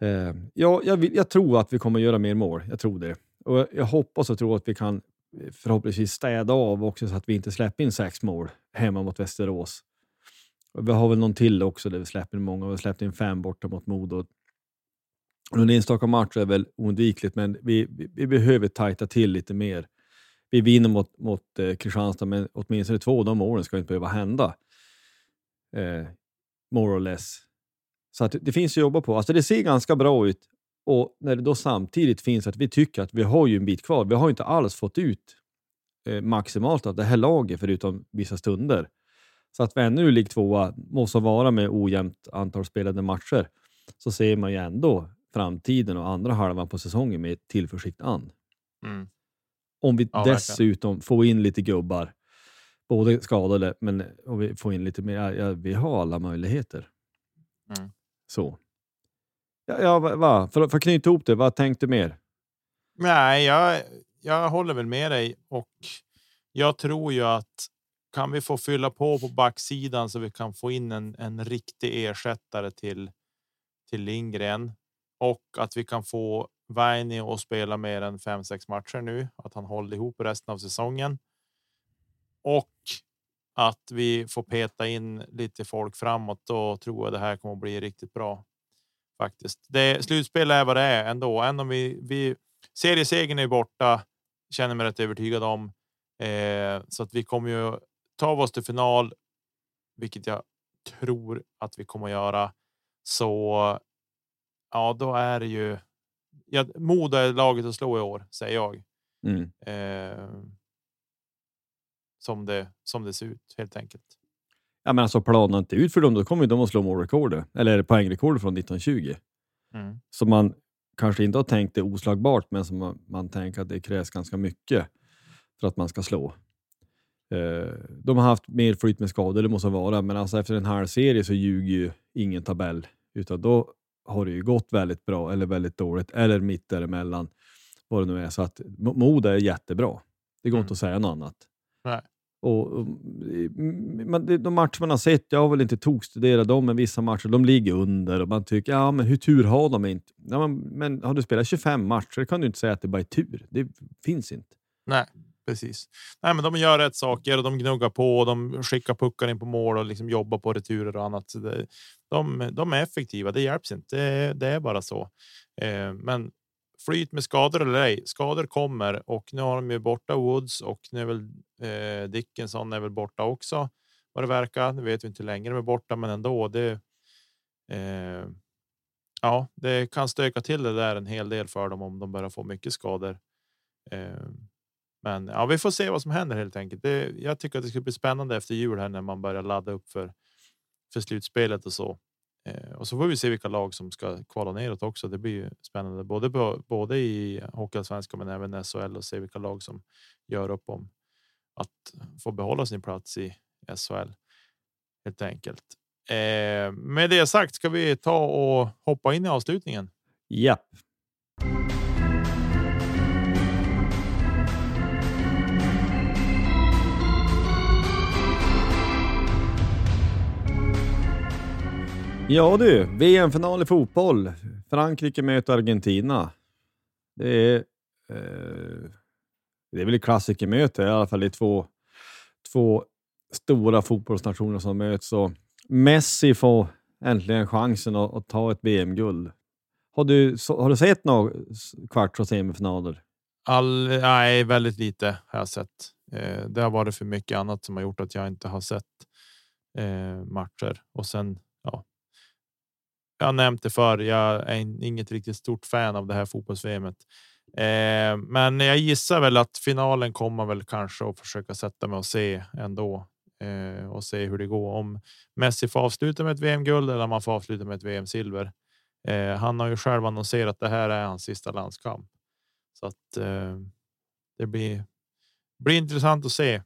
Eh, ja, jag, vill, jag tror att vi kommer göra mer mål. Jag tror det. Och jag hoppas och tror att vi kan eh, förhoppningsvis städa av också så att vi inte släpper in sex mål hemma mot Västerås. Vi har väl någon till också där vi släpper in många. Vi har släppt in fem borta mot Modo. En enstaka match är väl oundvikligt, men vi, vi, vi, behöver tajta till lite mer. Vi vinner mot, mot eh, Kristianstad, men åtminstone två av de åren ska inte behöva hända. Eh, more or less. Så att det finns att jobba på. Alltså det ser ganska bra ut och när det då samtidigt finns att vi tycker att vi har ju en bit kvar. Vi har inte alls fått ut eh, maximalt av det här laget förutom vissa stunder. Så att vi ännu ligger tvåa, måste vara med ojämnt antal spelade matcher, så ser man ju ändå framtiden och andra halvan på säsongen med tillförsikt an. Mm. Om vi Ja, dessutom får in lite gubbar, både skadade, men och vi får in lite mer. Ja, vi har alla möjligheter. Mm. Så. Ja, ja, va? För, för att knyta ihop det, vad tänkte du mer? Nej, jag, jag håller väl med dig och jag tror ju att kan vi få fylla på på backsidan så vi kan få in en, en riktig ersättare till till Lindgren och att vi kan få Vaini att spela mer än fem, sex matcher nu, att han håller ihop resten av säsongen. Och att vi får peta in lite folk framåt. Då tror jag det här kommer att bli riktigt bra. Faktiskt. Det slutspel är vad det är ändå. Även om vi, vi seriesegern är borta. Känner mig rätt övertygad om eh, så att vi kommer ju ta oss till final, vilket jag tror att vi kommer att göra. Så. Ja, då är det ju. Ja, Modo är laget att slå i år, säger jag. Mm. Eh, som det som det ser ut helt enkelt. Ja, men alltså planen inte ut för dem, då kommer de att slå målrekordet, eller poängrekordet från 1920. Mm. Som man kanske inte har tänkt är oslagbart, men som man, man tänker att det krävs ganska mycket för att man ska slå. Eh, de har haft mer flyt med skador, det måste vara, men alltså efter en halv serie så ljuger ju ingen tabell, utan då har det ju gått väldigt bra eller väldigt dåligt eller mitt däremellan. Vad det nu är. Så att Moda är jättebra. Det går Mm. inte att säga något annat. Nej. Och, och, mm, de matcher man har sett, jag har väl inte tokstuderat dem, men vissa matcher de ligger under och man tycker, ja men hur tur har de inte? Ja, men, men har du spelat 25 matcher kan du inte säga att det bara är tur. Det finns inte. Nej, precis. Nej, men de gör rätt saker och de gnuggar på och de skickar puckar in på mål och liksom jobbar på returer och annat. Så det, de, de är effektiva. Det hjälps inte. Det, det är bara så. Eh, men flyt med skador eller ej. Skador kommer och nu har de ju borta Woods och nu är väl eh, Dickinson är väl borta också. Vad det verkar. Nu vet vi inte längre med borta, men ändå. Det. Eh, ja, det kan stöka till det där en hel del för dem om de börjar få mycket skador. Eh, men ja, vi får se vad som händer helt enkelt. Det, jag tycker att det ska bli spännande efter jul här när man börjar ladda upp för för slutspelet och så. Eh, och så får vi se vilka lag som ska kvala neråt också. Det blir ju spännande både på, både i Hockeyallsvenskan men även SHL och se vilka lag som gör upp om att få behålla sin plats i SHL. Helt enkelt. Eh, med det sagt ska vi ta och hoppa in i avslutningen. Japp. Ja du, VM-final i fotboll. Frankrike möter Argentina. Det är, eh, det är väl ett klassikermöte, i alla fall det är två, två stora fotbollsnationer som möts. Och Messi får äntligen chansen att, att ta ett VM-guld. Har du, har du sett några kvarts och semifinaler? All, nej, väldigt lite har jag sett. Eh, det har varit för mycket annat som har gjort att jag inte har sett eh, matcher och sen. Jag har nämnt det för. Jag är inget riktigt stort fan av det här fotbolls Eh, men jag gissar väl att finalen kommer väl kanske att försöka sätta mig och se ändå eh, och se hur det går. Om Messi får avsluta med ett VM-guld eller om man får avsluta med ett VM-silver. Eh, han har ju själv annonserat att det här är hans sista landskamp. Så att eh, det blir, blir intressant att se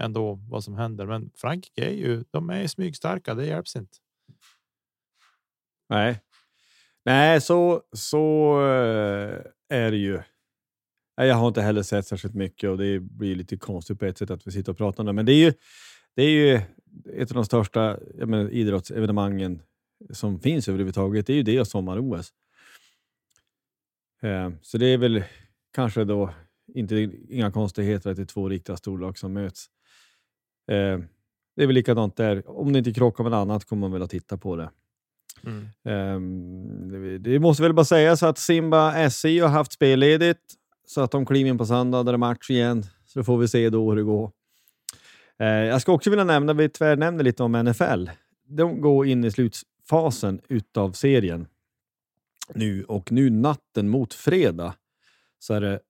ändå vad som händer. Men Frankrike är ju, de är smygstarka, det hjälps inte. Nej, nej, så så eh, är det ju. Jag har inte heller sett särskilt mycket och det blir lite konstigt på ett sätt att vi sitter och pratar om det. Men det är ju, det är ju ett av de största menar, idrottsevenemangen som finns överhuvudtaget. Det är ju det och sommar-OS. Eh, så det är väl kanske då inte inga konstigheter att det är två riktiga storlag som möts. Eh, det är väl likadant där. Om det inte krockar med annat kommer man väl att titta på det. Mm. Ehm, det, måste väl bara sägas att Simba SI har haft spelledigt så att de kliver in på söndag där det är match igen. Så då får vi se då hur det går. Ehm, jag ska också vilja nämna, vi tvärnämner lite om NFL. De går in i slutfasen utav serien nu och nu natten mot fredag så är det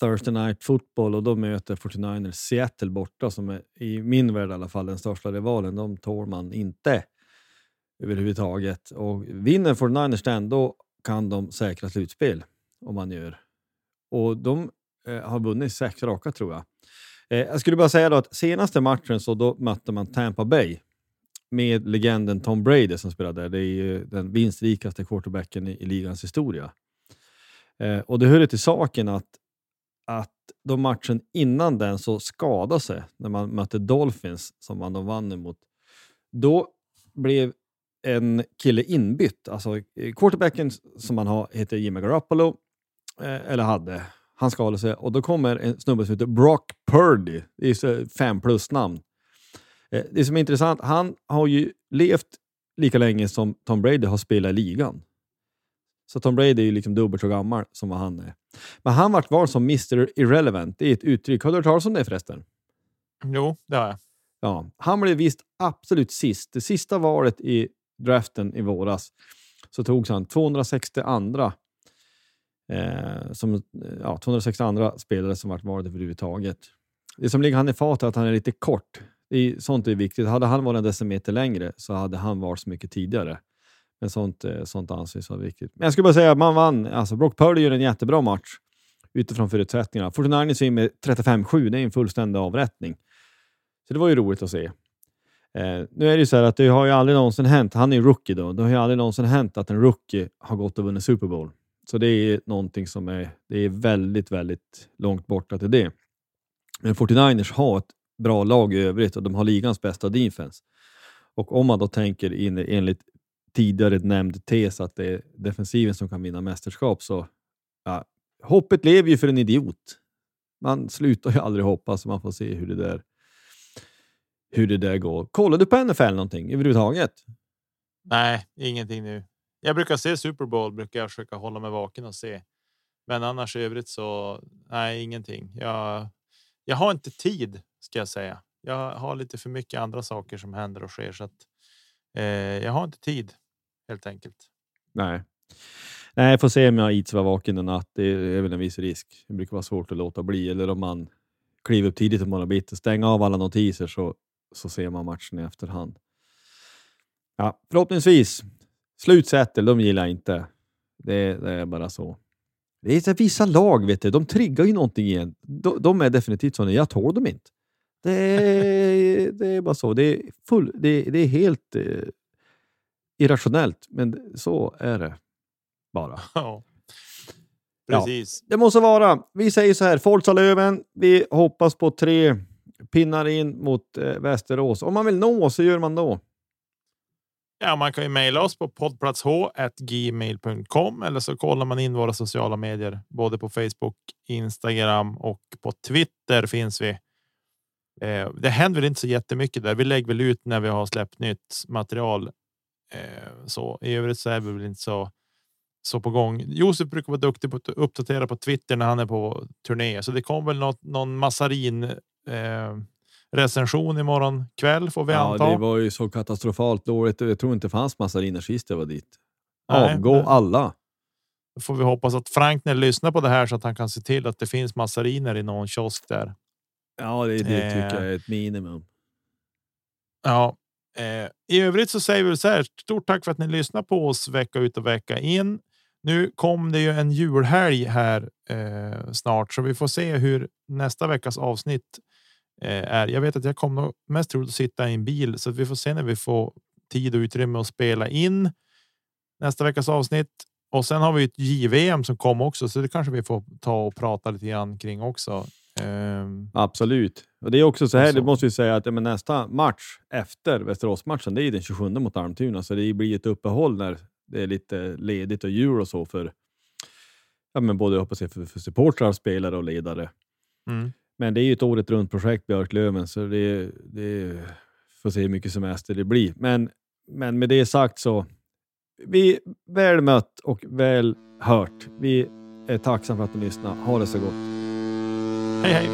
Thursday Night Football och då möter 49ers Seattle borta som är i min värld i alla fall den största rivalen. De tål man inte överhuvudtaget. Och vinner 49ers den, då kan de säkra slutspel om man gör. Och de eh, har vunnit sex raka tror jag. Eh, jag skulle bara säga då att senaste matchen så då mötte man Tampa Bay med legenden Tom Brady som spelade där. Det är ju den vinstrikaste quarterbacken i, i ligans historia. Eh, och det hör till saken att att de matchen innan den så skadade sig när man mötte Dolphins som man då vann emot. Då blev en kille inbytt. Alltså quarterbacken som man har heter Jimmy Garoppolo, eh, eller hade. Han skadade sig och då kommer en snubbe som heter Brock Purdy. Det är fem plus namn. Eh, det som är intressant, han har ju levt lika länge som Tom Brady har spelat i ligan. Så Tom Brady är ju liksom dubbelt så gammal som vad han är. Men han vart vald som Mr Irrelevant. Det är ett uttryck. Har du hört talas om det förresten? Jo, det har jag. Ja, han blev visst absolut sist. Det sista valet i draften i våras så togs han 260 andra eh, som, ja, 260 andra spelare som varit valda överhuvudtaget. Det som ligger han i fatet är att han är lite kort. Det är, sånt är viktigt. Hade han varit en decimeter längre så hade han valts mycket tidigare. Men sånt, eh, sånt anses vara viktigt. Men jag skulle bara säga att man vann. Alltså Brock Purdy gör en jättebra match utifrån förutsättningarna. 49ers med 35-7, det är en fullständig avrättning. Så det var ju roligt att se. Eh, nu är det ju så här att det har ju aldrig någonsin hänt, han är ju rookie då, det har ju aldrig någonsin hänt att en rookie har gått och vunnit Super Bowl. Så det är någonting som är, det är väldigt, väldigt långt borta till det. Men 49ers har ett bra lag i övrigt och de har ligans bästa defense. Och om man då tänker in enligt tidigare nämnd tes att det är defensiven som kan vinna mästerskap så ja, hoppet lever ju för en idiot. Man slutar ju aldrig hoppas, man får se hur det där hur det där går. Kollar du på NFL någonting överhuvudtaget? Nej, ingenting nu. Jag brukar se Super Bowl, brukar jag försöka hålla mig vaken och se. Men annars i övrigt så nej, ingenting. Jag, jag har inte tid ska jag säga. Jag har lite för mycket andra saker som händer och sker så att eh, jag har inte tid helt enkelt. Nej, nej, jag får se om jag ids vara vaken en natt. Det är väl en viss risk. Det brukar vara svårt att låta bli eller om man kliver upp tidigt i morgon bitti, stänger av alla notiser så, så ser man matchen i efterhand. Ja, förhoppningsvis. Slutsättel, de gillar jag inte. Det, det, är bara så. Det är så vissa lag, vet du, de triggar ju någonting igen. De, de är definitivt sådana. Jag tål dem inte. Det är, det är bara så. Det är, full, det, det är helt eh, irrationellt, men så är det bara. Ja, precis. Ja, det måste vara. Vi säger så här, Forza Löven. Vi hoppas på tre pinnar in mot eh, Västerås. Om man vill nå oss, så gör man då? Ja, man kan ju mejla oss på poddplatsh.gmail.com eller så kollar man in våra sociala medier, både på Facebook, Instagram och på Twitter finns vi. Eh, det händer väl inte så jättemycket där. Vi lägger väl ut när vi har släppt nytt material Eh, så i övrigt så är vi väl inte så så på gång. Josef brukar vara duktig på att uppdatera på Twitter när han är på turné, så det kommer väl något, någon massarin eh, recension imorgon kväll får vi ja, anta. Det var ju så katastrofalt dåligt. Jag tror inte det fanns massariner sist jag var dit. Avgå Nej, alla. Då får vi hoppas att Frankner lyssnar på det här så att han kan se till att det finns massariner i någon kiosk där. Ja, det, det tycker Eh. jag är ett minimum. Ja, eh, i övrigt så säger vi så här. Stort tack för att ni lyssnar på oss vecka ut och vecka in. Nu kom det ju en julhelg här eh, snart, så vi får se hur nästa veckas avsnitt är. Jag vet att jag kommer mest troligt att sitta i en bil, så att vi får se när vi får tid och utrymme att spela in nästa veckas avsnitt. Och sen har vi ett JVM som kom också, så det kanske vi får ta och prata lite grann kring också. Ehm, Absolut. Och det är också så här, så- det måste vi säga att men nästa match efter Västeråsmatchen, det är den 27 mot Almtuna, så det blir ett uppehåll när det är lite ledigt och jul och så för ja, men både jag hoppas jag, för, för supportrar, spelare och ledare. mm. Men det är ju ett året runt projekt Björklöven, så det, det får se hur mycket semester det blir. Men, men med det sagt så, vi väl mött och väl hört. Vi är tacksamma för att ni lyssnar. Ha det så gott. Hej hej!